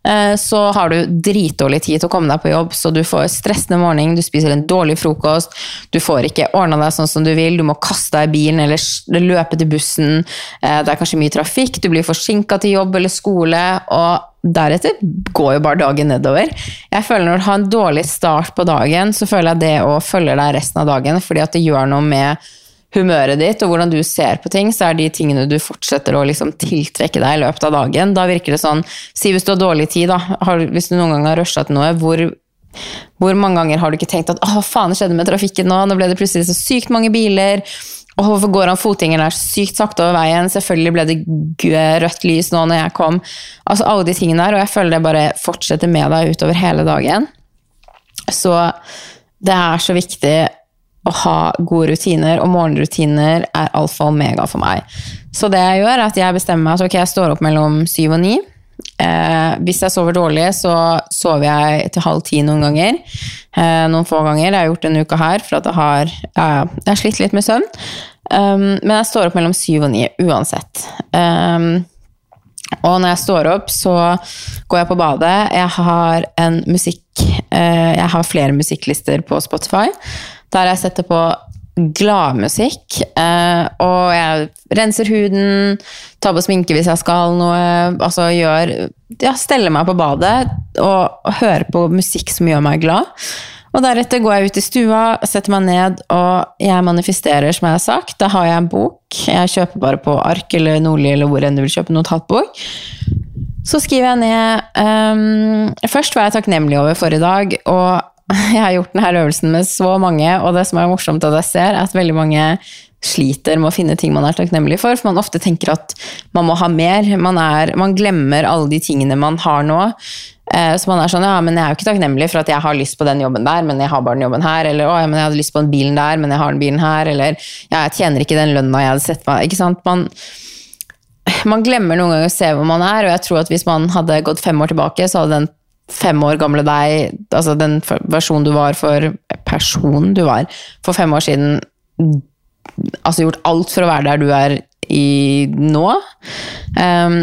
Eh, så har du dritdårlig tid til å komme deg på jobb, så du får stressende morgen, du spiser en dårlig frokost, du får ikke ordna deg sånn som du vil, du må kaste deg i bilen eller løpe til bussen, eh, det er kanskje mye trafikk, du blir forsinka til jobb eller skole, og deretter går jo bare dagen nedover. Jeg føler Når du har en dårlig start på dagen, så føler jeg det å følge deg resten av dagen, fordi at det gjør noe med humøret ditt og hvordan du ser på ting, så er de tingene du fortsetter å liksom tiltrekke deg i løpet av dagen. Da virker det sånn Si hvis du har dårlig tid, da. hvis du noen gang har rusha til noe, hvor, hvor mange ganger har du ikke tenkt at 'å, faen, det skjedde med trafikken nå', nå ble det plutselig så sykt mange biler'. Og hvorfor går han fotgjengeren der sykt sakte over veien? Selvfølgelig ble det rødt lys nå når jeg kom. Altså alle de tingene der, og jeg føler det bare fortsetter med deg utover hele dagen. Så det er så viktig å ha gode rutiner, og morgenrutiner er alfa og omega for meg. Så det jeg gjør, er at jeg bestemmer meg at ok, jeg står opp mellom syv og ni. Eh, hvis jeg sover dårlig, så sover jeg til halv ti noen ganger. Eh, noen få ganger. Jeg har gjort denne uka her, for at jeg har, ja, jeg har slitt litt med søvn. Um, men jeg står opp mellom syv og ni uansett. Um, og når jeg står opp, så går jeg på badet. Jeg har en musikk uh, Jeg har flere musikklister på Spotify der jeg setter på gladmusikk. Eh, og jeg renser huden, tar på sminke hvis jeg skal noe. Altså gjør Ja, steller meg på badet og, hører på musikk som gjør meg glad. Og deretter går jeg ut i stua, setter meg ned, og jeg manifesterer, som jeg har sagt. Da har jeg en bok. Jeg kjøper bare på ark eller Nordli eller hvor enn du vil kjøpe notatbok. Så skriver jeg ned um, Først var jeg takknemlig over for i dag, og jeg har gjort denne øvelsen med så mange, og det som er morsomt at jeg ser, er at veldig mange sliter med å finne ting man er takknemlig for, for man ofte tenker at man må ha mer. Man, er, man glemmer alle de tingene man har nå. Eh, så man er sånn, ja, men jeg er jo ikke takknemlig for at jeg har lyst på den jobben der, men jeg har bare den jobben her. Eller å, ja, men jeg hadde lyst på den bilen der, men jeg har den bilen her. Eller ja, jeg tjener ikke den lønna jeg hadde sett meg. Ikke sant? Man, man glemmer noen ganger å se hvor man er, og jeg tror at hvis man hadde gått fem år tilbake, så hadde den fem år gamle deg, altså den versjonen du var for personen du var for fem år siden, altså gjort alt for å være der du er i nå. Um,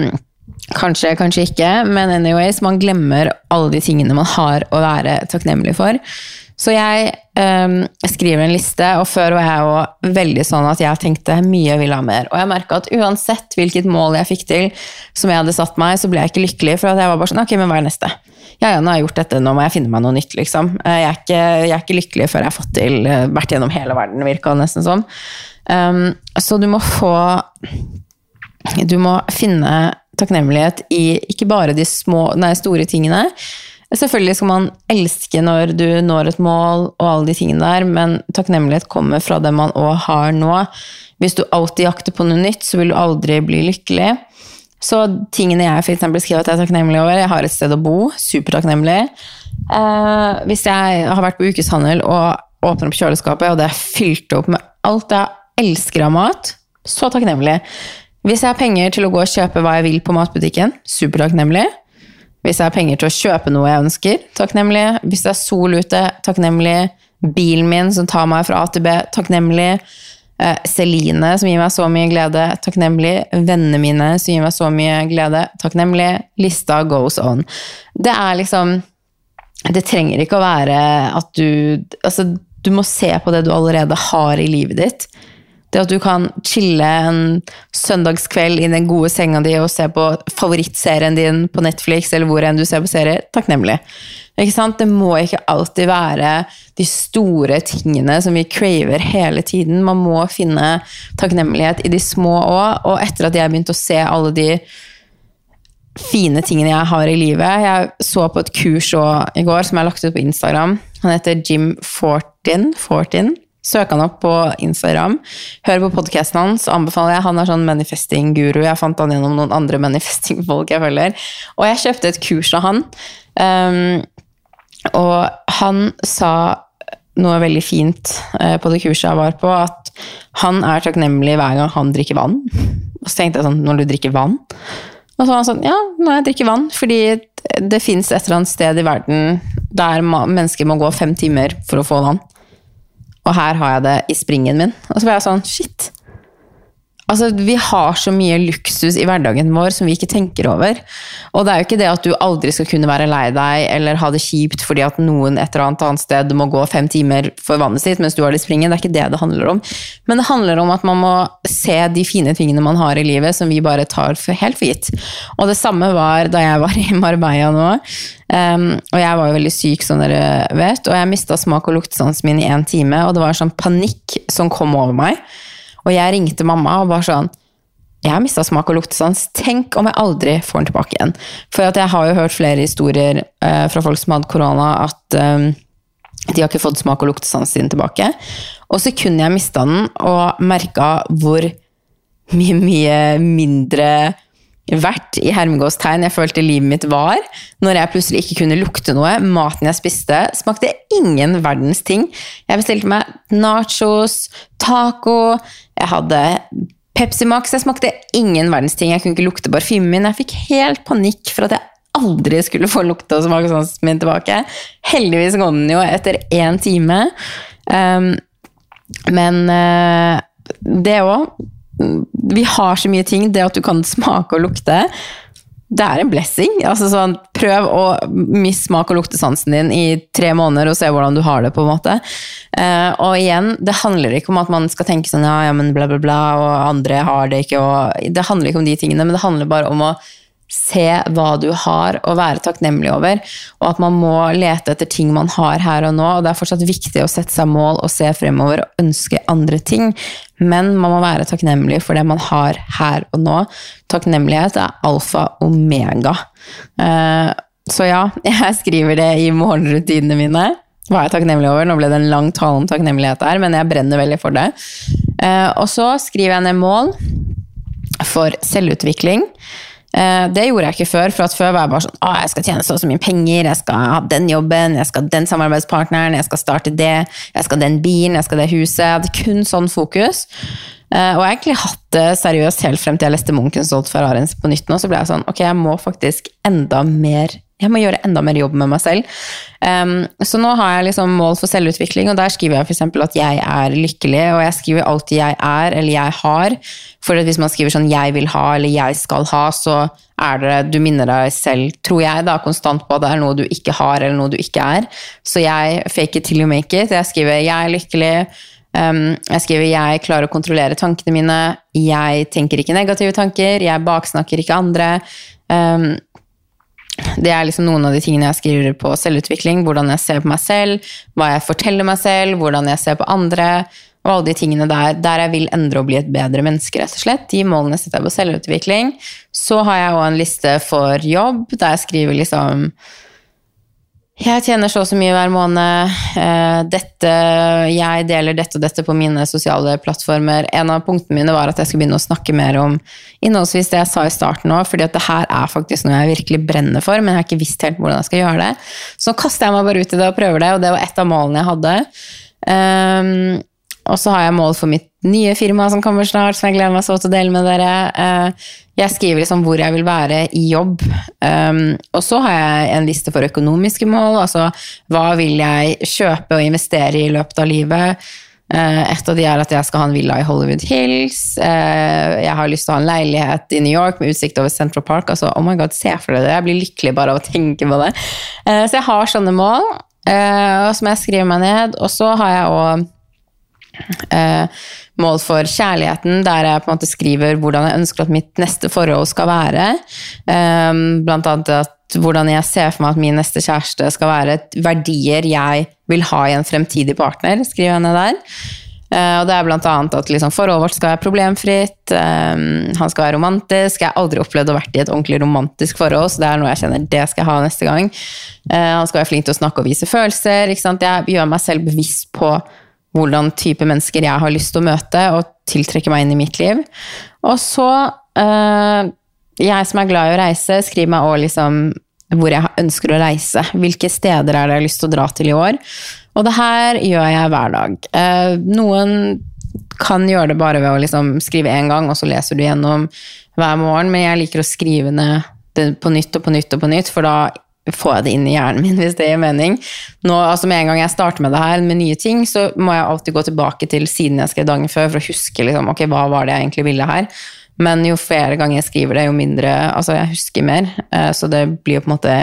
kanskje, kanskje ikke, men anyways, man glemmer alle de tingene man har å være takknemlig for. Så jeg um, skriver en liste, og før var jeg jo veldig sånn at jeg tenkte mye ville ha mer. Og jeg merka at uansett hvilket mål jeg fikk til som jeg hadde satt meg, så ble jeg ikke lykkelig. For at jeg var bare sånn, ok, men hva er neste? Ja, ja, nå har jeg gjort dette, nå må jeg finne meg noe nytt, liksom. Jeg er ikke, jeg er ikke lykkelig før jeg har fått til, eh, vært gjennom hele verden, virka nesten sånn. Um, så du må få Du må finne takknemlighet i ikke bare de små, nei, store tingene. Selvfølgelig skal man elske når du når et mål og alle de tingene der, men takknemlighet kommer fra det man òg har nå. Hvis du alltid jakter på noe nytt, så vil du aldri bli lykkelig. Så tingene jeg for skriver at jeg er takknemlig over Jeg har et sted å bo. Supertakknemlig. Eh, hvis jeg har vært på ukeshandel og åpner opp kjøleskapet, og det er fylt opp med alt jeg elsker av mat, så takknemlig. Hvis jeg har penger til å gå og kjøpe hva jeg vil på matbutikken, supertakknemlig. Hvis jeg har penger til å kjøpe noe jeg ønsker, takknemlig. Hvis det er sol ute, takknemlig. Bilen min som tar meg fra A til B, takknemlig. Eh, Celine som gir meg så mye glede, takknemlig. Vennene mine som gir meg så mye glede, takknemlig. Lista goes on. Det er liksom Det trenger ikke å være at du Altså, du må se på det du allerede har i livet ditt. Det at du kan chille en søndagskveld i den gode senga di og se på favorittserien din på Netflix eller hvor enn du ser på serier, takknemlig. Ikke sant? Det må ikke alltid være de store tingene som vi craver hele tiden. Man må finne takknemlighet i de små òg. Og etter at jeg begynte å se alle de fine tingene jeg har i livet Jeg så på et kurs i går som jeg lagt ut på Instagram. Han heter Jim Fortin. Fortin Søk han opp på Instagram. Hør på podkasten hans. anbefaler jeg. Han er sånn manifesting-guru. Jeg fant han gjennom noen andre manifesting-folk jeg følger. Og jeg kjøpte et kurs av han. Um, og han sa noe veldig fint uh, på det kurset jeg var på, at han er takknemlig hver gang han drikker vann. Og så tenkte jeg sånn, når du drikker vann? Og så var han sånn, ja, når jeg drikker vann, fordi det fins et eller annet sted i verden der mennesker må gå fem timer for å få vann og her har jeg det i springen min. Og så ble jeg sånn Shit! Altså, vi har så mye luksus i hverdagen vår som vi ikke tenker over. Og det er jo ikke det at du aldri skal kunne være lei deg eller ha det kjipt fordi at noen et eller annet annet sted må gå fem timer for vannet sitt mens du har i springen. Det er ikke det det handler om. Men det handler om at man må se de fine tingene man har i livet som vi bare tar for helt for gitt. Og det samme var da jeg var i Marbella nå. Um, og jeg var jo veldig syk, som dere vet, og jeg mista smak- og luktesansen min i én time, og det var en sånn panikk som kom over meg. Og jeg ringte mamma og bare sånn jeg har mista smak og luktesans. Tenk om jeg aldri får den tilbake igjen. For jeg har jo hørt flere historier eh, fra folk som hadde korona, at eh, de har ikke fått smak- og luktesansen sin tilbake. Og sekundet jeg mista den, og merka hvor mye, mye mindre verdt i hermegåstegn jeg følte livet mitt var, når jeg plutselig ikke kunne lukte noe. Maten jeg spiste, smakte ingen verdens ting. Jeg bestilte meg nachos, taco, jeg hadde Pepsi Max. Jeg smakte ingen verdens ting. Jeg kunne ikke lukte parfymen min. Jeg fikk helt panikk for at jeg aldri skulle få lukte og smake sånn min tilbake. Heldigvis kom den jo etter én time. Um, men uh, det òg vi har så mye ting. Det at du kan smake og lukte, det er en blessing. Altså sånn, prøv å miste smak- og luktesansen din i tre måneder og se hvordan du har det. på en måte. Eh, og igjen, det handler ikke om at man skal tenke sånn ja, ja, men bla, bla, bla, og andre har det ikke. og Det handler ikke om de tingene, men det handler bare om å se hva du har, og være takknemlig over. Og at man må lete etter ting man har her og nå. Og det er fortsatt viktig å sette seg mål og se fremover og ønske andre ting. Men man må være takknemlig for det man har her og nå. Takknemlighet er alfa omega. Eh, så ja, jeg skriver det i morgenrutinene mine. Hva er jeg takknemlig over? Nå ble det en lang tale om takknemlighet her, men jeg brenner veldig for det. Eh, og så skriver jeg ned mål for selvutvikling. Eh, det gjorde jeg ikke før, for før var jeg bare sånn Å, jeg skal tjene så og så mye penger, jeg skal ha den jobben, jeg skal ha den samarbeidspartneren, jeg skal starte det, jeg skal ha den bilen, jeg skal ha det huset. Jeg hadde kun sånn fokus. Eh, og jeg har egentlig hatt det seriøst helt frem til jeg leste Munken solgt Ferrarien på nytt nå. Så ble jeg sånn Ok, jeg må faktisk enda mer jeg må gjøre enda mer jobb med meg selv. Um, så nå har jeg liksom mål for selvutvikling, og der skriver jeg f.eks. at jeg er lykkelig, og jeg skriver alltid 'jeg er' eller 'jeg har'. For hvis man skriver sånn 'jeg vil ha' eller 'jeg skal ha', så er det Du minner deg selv, tror jeg, da, konstant på at det er noe du ikke har eller noe du ikke er. Så jeg fake it till you make it. Jeg skriver 'jeg er lykkelig'. Um, jeg skriver 'jeg klarer å kontrollere tankene mine', 'jeg tenker ikke negative tanker', 'jeg baksnakker ikke andre'. Um, det er liksom noen av de tingene jeg skriver på selvutvikling. Hvordan jeg ser på meg selv, hva jeg forteller meg selv, hvordan jeg ser på andre. Og alle de tingene der, der jeg vil endre og bli et bedre menneske, rett og slett. De målene setter jeg på selvutvikling. Så har jeg òg en liste for jobb, der jeg skriver liksom jeg tjener så og så mye hver måned. Eh, dette, jeg deler dette og dette på mine sosiale plattformer. En av punktene mine var at jeg skulle begynne å snakke mer om innholdsvis det jeg sa i starten òg, fordi at det her er faktisk noe jeg virkelig brenner for, men jeg har ikke visst helt hvordan jeg skal gjøre det. Så nå kaster jeg meg bare ut i det og prøver det, og det var et av målene jeg hadde. Um, og så har jeg mål for mitt nye firma som kommer snart, som jeg gleder meg så til å dele med dere. Uh, jeg skriver liksom hvor jeg vil være i jobb. Um, og så har jeg en liste for økonomiske mål. Altså hva vil jeg kjøpe og investere i i løpet av livet. Uh, et av de er at jeg skal ha en villa i Hollywood Hills. Uh, jeg har lyst til å ha en leilighet i New York med utsikt over Central Park. Altså, oh my god, se for deg det. Jeg blir lykkelig bare av å tenke på det. Så jeg har sånne mål som jeg skriver meg ned. Og så har jeg òg mål for kjærligheten, der jeg på en måte skriver hvordan jeg ønsker at mitt neste forhold skal være. Eh, blant annet at hvordan jeg ser for meg at min neste kjæreste skal være. Verdier jeg vil ha i en fremtidig partner, skriver jeg ned der. Uh, og det er blant annet at liksom, forholdet vårt skal være problemfritt, um, han skal være romantisk. Jeg har aldri opplevd å vært i et ordentlig romantisk forhold, så det er noe jeg kjenner det skal jeg ha neste gang. Uh, han skal være flink til å snakke og vise følelser. Jeg gjør meg selv bevisst på hvordan type mennesker jeg har lyst til å møte og tiltrekke meg inn i mitt liv. Og så øh, Jeg som er glad i å reise, skriver meg òg liksom hvor jeg ønsker å reise. Hvilke steder er det jeg har lyst til å dra til i år? Og det her gjør jeg hver dag. Eh, noen kan gjøre det bare ved å liksom skrive én gang, og så leser du gjennom hver morgen, men jeg liker å skrive ned det på nytt og på nytt og på nytt, for da får jeg det inn i hjernen min, hvis det gir mening. Nå, altså Med en gang jeg starter med det her, med nye ting, så må jeg alltid gå tilbake til siden jeg skrev dagen før, for å huske liksom, ok, hva var det jeg egentlig ville her. Men jo flere ganger jeg skriver det, jo mindre Altså, jeg husker mer. Uh, så det blir jo på en måte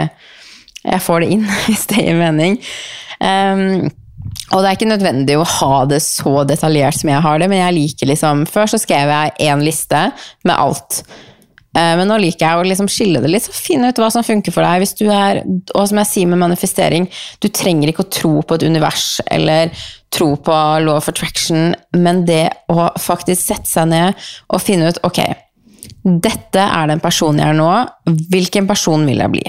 Jeg får det inn, hvis det gir mening. Um, og det er ikke nødvendig å ha det så detaljert som jeg har det, men jeg liker liksom Før så skrev jeg én liste med alt. Eh, men nå liker jeg å liksom skille det litt, så finne ut hva som funker for deg. Hvis du er, og som jeg sier med manifestering, du trenger ikke å tro på et univers eller tro på law of attraction, men det å faktisk sette seg ned og finne ut ok, dette er den personen jeg er nå, hvilken person vil jeg bli?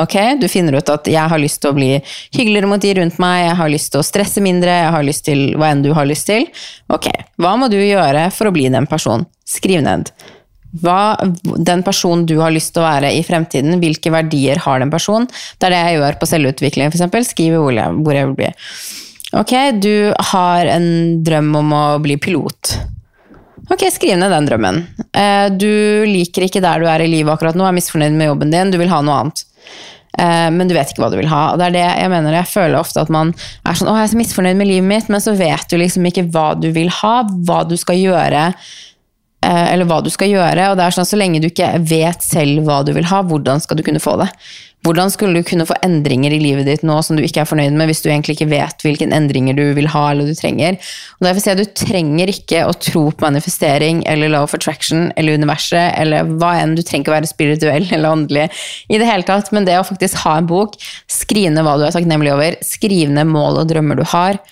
Ok, Du finner ut at jeg har lyst til å bli hyggeligere mot de rundt meg, jeg har lyst til å stresse mindre, jeg har lyst til hva enn du har lyst til. Ok, hva må du gjøre for å bli den personen? Skriv ned hva den personen du har lyst til å være i fremtiden, hvilke verdier har den personen? Det er det jeg gjør på selvutvikling, f.eks. Skriver hvor jeg, hvor jeg vil bli. Ok, du har en drøm om å bli pilot. Ok, skriv ned den drømmen. Eh, du liker ikke der du er i livet akkurat nå, er misfornøyd med jobben din, du vil ha noe annet. Eh, men du vet ikke hva du vil ha. Og det er det jeg mener. Jeg føler ofte at man er sånn 'Å, jeg er så misfornøyd med livet mitt', men så vet du liksom ikke hva du vil ha, hva du skal gjøre eller hva du skal gjøre. og det er sånn Så lenge du ikke vet selv hva du vil ha, hvordan skal du kunne få det? Hvordan skulle du kunne få endringer i livet ditt nå som du ikke er fornøyd med, hvis du egentlig ikke vet hvilke endringer du vil ha eller du trenger? Og derfor sier jeg at Du trenger ikke å tro på manifestering eller law of attraction eller universet eller hva enn. Du trenger ikke å være spirituell eller åndelig i det hele tatt, men det å faktisk ha en bok, skrive ned hva du er takknemlig over, skrive ned mål og drømmer du har,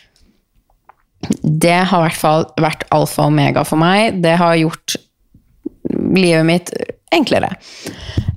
det har i hvert fall vært alfa og omega for meg. Det har gjort livet mitt enklere.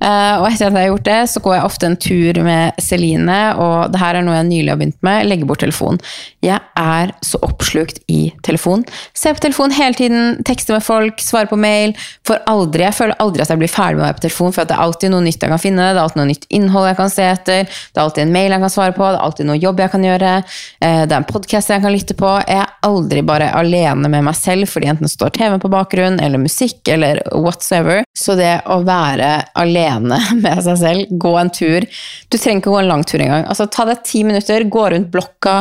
Uh, og etter at jeg har gjort det, så går jeg ofte en tur med Celine, og det her er noe jeg nylig har begynt med, legge bort telefon. Jeg er så oppslukt i telefon. Ser på telefon hele tiden, tekster med folk, svarer på mail. For aldri, jeg føler aldri at jeg blir ferdig med å være på telefon, for det er alltid noe nytt jeg kan finne, det er alltid noe nytt innhold jeg kan se etter, det er alltid en mail jeg kan svare på, det er alltid noe jobb jeg kan gjøre, uh, det er en podkast jeg kan lytte på. Jeg er aldri bare alene med meg selv fordi enten står TV på bakgrunn, eller musikk, eller whatsoever. Så det å være alene med seg selv, gå en tur Du trenger ikke gå en lang tur engang. Altså, ta deg ti minutter, gå rundt blokka,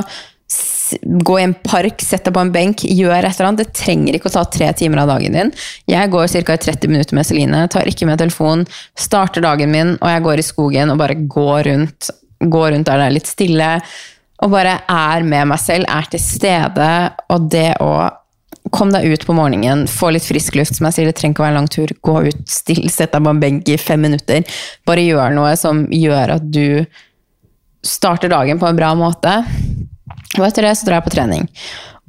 gå i en park, sett deg på en benk, gjør et eller annet. Det trenger ikke å ta tre timer av dagen din. Jeg går ca. 30 minutter med Celine, tar ikke med telefon, starter dagen min, og jeg går i skogen og bare går rundt. Går rundt der det er litt stille, og bare er med meg selv, er til stede. Og det å Kom deg ut på morgenen, få litt frisk luft. Som jeg sier, det trenger ikke å være en lang tur. Gå ut, still, sett deg på en benk i fem minutter. Bare gjør noe som gjør at du starter dagen på en bra måte. Og etter det så drar jeg på trening.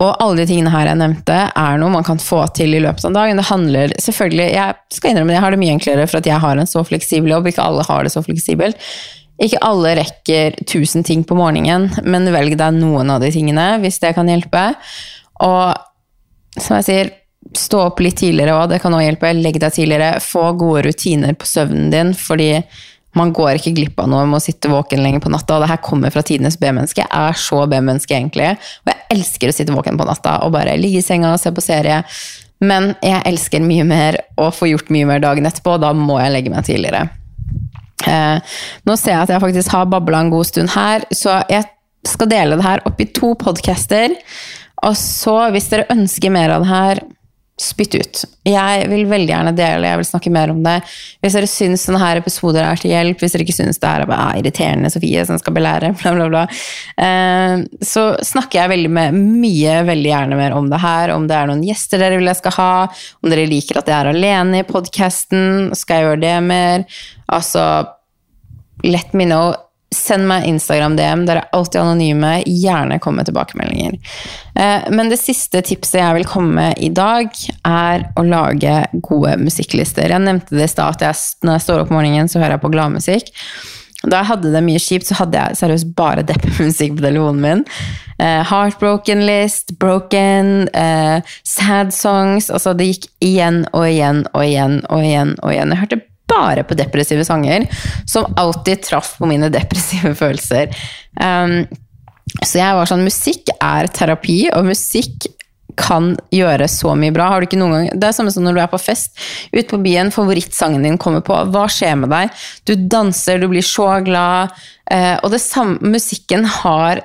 Og alle de tingene her jeg nevnte, er noe man kan få til i løpet av dagen. Det handler selvfølgelig Jeg skal innrømme jeg har det mye enklere for at jeg har en så fleksibel jobb. Ikke alle har det så fleksibelt. Ikke alle rekker tusen ting på morgenen, men velg deg noen av de tingene hvis det kan hjelpe. Og som jeg sier, stå opp litt tidligere òg, det kan òg hjelpe. Legg deg tidligere. Få gode rutiner på søvnen din, fordi man går ikke glipp av noe med å sitte våken lenger på natta. Og det her kommer fra tidenes B-menneske. Jeg er så B-menneske, egentlig. Og jeg elsker å sitte våken på natta og bare ligge i senga og se på serie. Men jeg elsker mye mer å få gjort mye mer dagen etterpå, og da må jeg legge meg tidligere. Eh, nå ser jeg at jeg faktisk har babla en god stund her, så jeg skal dele det her opp i to podcaster. Og så, hvis dere ønsker mer av det her, spytt ut. Jeg vil veldig gjerne dele, jeg vil snakke mer om det. Hvis dere syns denne episoden er til hjelp, hvis dere ikke syns det er bare, irriterende Sofie som skal belære, bla, bla, bla, eh, så snakker jeg veldig med, mye veldig gjerne mer om det her. Om det er noen gjester dere vil jeg skal ha, om dere liker at jeg er alene i podkasten, skal jeg gjøre det mer? Altså, let me know. Send meg Instagram-DM, dere er alltid anonyme. Gjerne kom med tilbakemeldinger. Eh, men det siste tipset jeg vil komme med i dag, er å lage gode musikklister. Jeg nevnte det i stad at jeg, når jeg står opp om morgenen, så hører jeg på gladmusikk. Da jeg hadde det mye kjipt, så hadde jeg seriøst bare deppemusikk på telefonen min. Eh, heartbroken list, broken, eh, sad songs Altså, det gikk igjen og igjen og igjen og igjen. og igjen. Jeg hørte bare på depressive sanger, som alltid traff på mine depressive følelser. Um, så jeg var sånn Musikk er terapi, og musikk kan gjøre så mye bra. Har du ikke noen gang, det er samme som når du er på fest. Ute på byen, favorittsangen din kommer på. Hva skjer med deg? Du danser, du blir så glad. Uh, og det samme, musikken har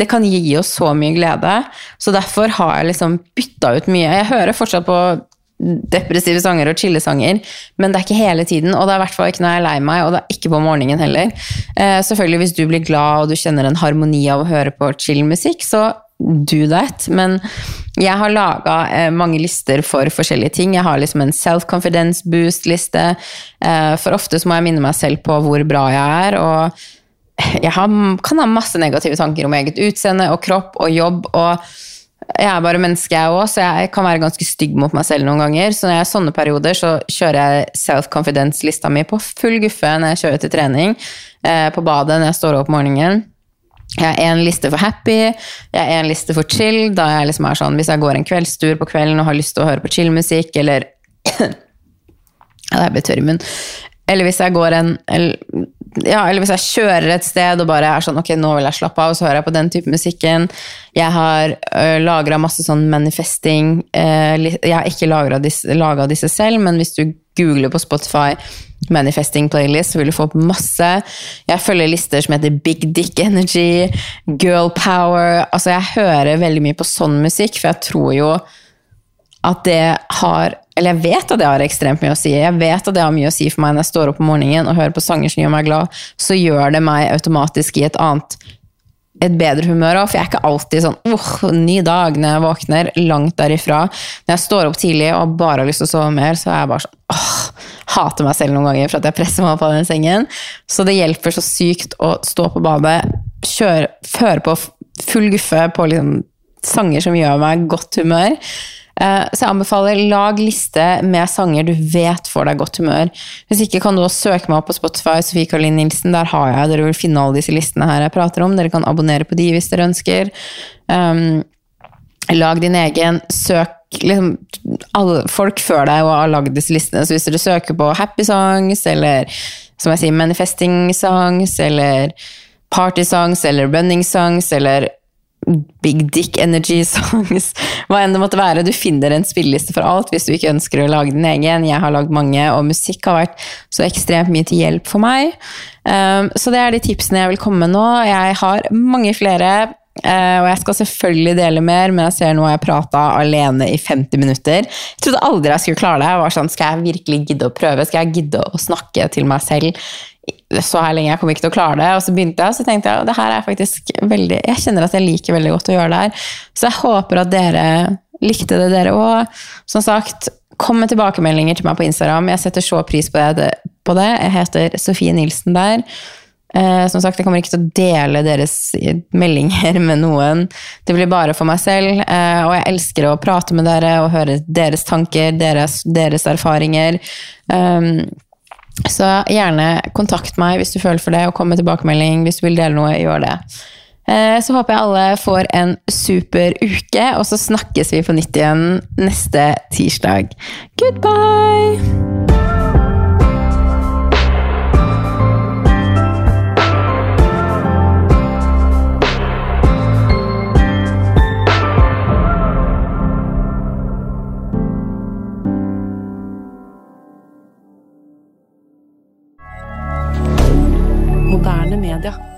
det kan gi oss så mye glede. Så derfor har jeg liksom bytta ut mye. Jeg hører fortsatt på depressive sanger og chillesanger, men det er ikke hele tiden. Og det er i hvert fall ikke når jeg er lei meg, og det er ikke på morgenen heller. Eh, selvfølgelig hvis du blir glad og du kjenner en harmoni av å høre på chill-musikk, så do that. Men jeg har laga eh, mange lister for forskjellige ting. Jeg har liksom en self-confidence boost-liste. Eh, for ofte så må jeg minne meg selv på hvor bra jeg er. og jeg har, kan ha masse negative tanker om eget utseende og kropp og jobb. og jeg er bare menneske, jeg òg, så jeg kan være ganske stygg mot meg selv noen ganger. Så når jeg er sånne perioder, så kjører jeg self-confidence-lista mi på full guffe når jeg kjører til trening. Eh, på badet når jeg står opp om morgenen. Jeg har en liste for happy, jeg har en liste for chill. Da jeg liksom er sånn, Hvis jeg går en kveldstur på kvelden og har lyst til å høre på chill-musikk, eller Ja, det er blir tørr i munnen. Eller hvis jeg går en eller, ja, eller hvis jeg kjører et sted og bare er sånn ok, nå vil jeg slappe av, og så hører jeg på den type musikken. Jeg har uh, lagra masse sånn manifesting. Jeg har ikke laga disse, disse, selv, men hvis du googler på Spotify manifesting playlist, så vil du få opp masse. Jeg følger lister som heter Big Dick Energy, Girl Power. Altså, jeg hører veldig mye på sånn musikk, for jeg tror jo at det har eller jeg vet at det har ekstremt mye å si. Jeg vet at det har mye å si for meg når jeg står opp om morgenen og hører på sanger som gjør meg glad. Så gjør det meg automatisk i et annet et bedre humør òg, for jeg er ikke alltid sånn uh, ny dag når jeg våkner. Langt derifra. Når jeg står opp tidlig og bare har lyst til å sove mer, så er jeg bare sånn åh, Hater meg selv noen ganger for at jeg presser meg opp av den sengen. Så det hjelper så sykt å stå på badet, kjøre, føre på full guffe på liksom sanger som gjør meg godt humør. Eh, så jeg anbefaler lag liste med sanger du vet får deg godt humør. Hvis ikke kan du også søke meg opp på Spotify, Sofie Karoline Nilsen. Der har jeg, Dere vil finne alle disse listene her jeg prater om. Dere kan abonnere på de hvis dere ønsker. Um, lag din egen. Søk liksom, alle, folk før deg og har lagd disse listene. Så hvis dere søker på happy songs, eller som jeg sier, manifesting songs, eller party songs, eller running songs, eller Big Dick Energy Songs, hva enn det måtte være. Du finner en spilleliste for alt hvis du ikke ønsker å lage din egen. Jeg har lagd mange, og musikk har vært så ekstremt mye til hjelp for meg. Um, så det er de tipsene jeg vil komme med nå. Jeg har mange flere. Uh, og jeg skal selvfølgelig dele mer, men jeg ser nå har jeg prata alene i 50 minutter. Jeg trodde aldri jeg skulle klare det. Jeg var sånn, Skal jeg virkelig gidde å prøve? Skal jeg gidde å snakke til meg selv så her lenge, jeg kommer ikke til å klare det. Og så begynte jeg, og så tenkte jeg det her er faktisk veldig Jeg kjenner at jeg liker veldig godt å gjøre det her. Så jeg håper at dere likte det, dere òg. Som sagt, kom med tilbakemeldinger til meg på Instagram. Jeg setter så pris på det. På det. Jeg heter Sofie Nilsen der. Eh, som sagt, jeg kommer ikke til å dele deres meldinger med noen. Det blir bare for meg selv. Eh, og jeg elsker å prate med dere og høre deres tanker, deres, deres erfaringer. Um, så gjerne kontakt meg hvis du føler for det, og kom med tilbakemelding hvis du vil dele noe. Gjør det. Eh, så håper jeg alle får en super uke, og så snakkes vi på nytt igjen neste tirsdag. Goodbye! regarder.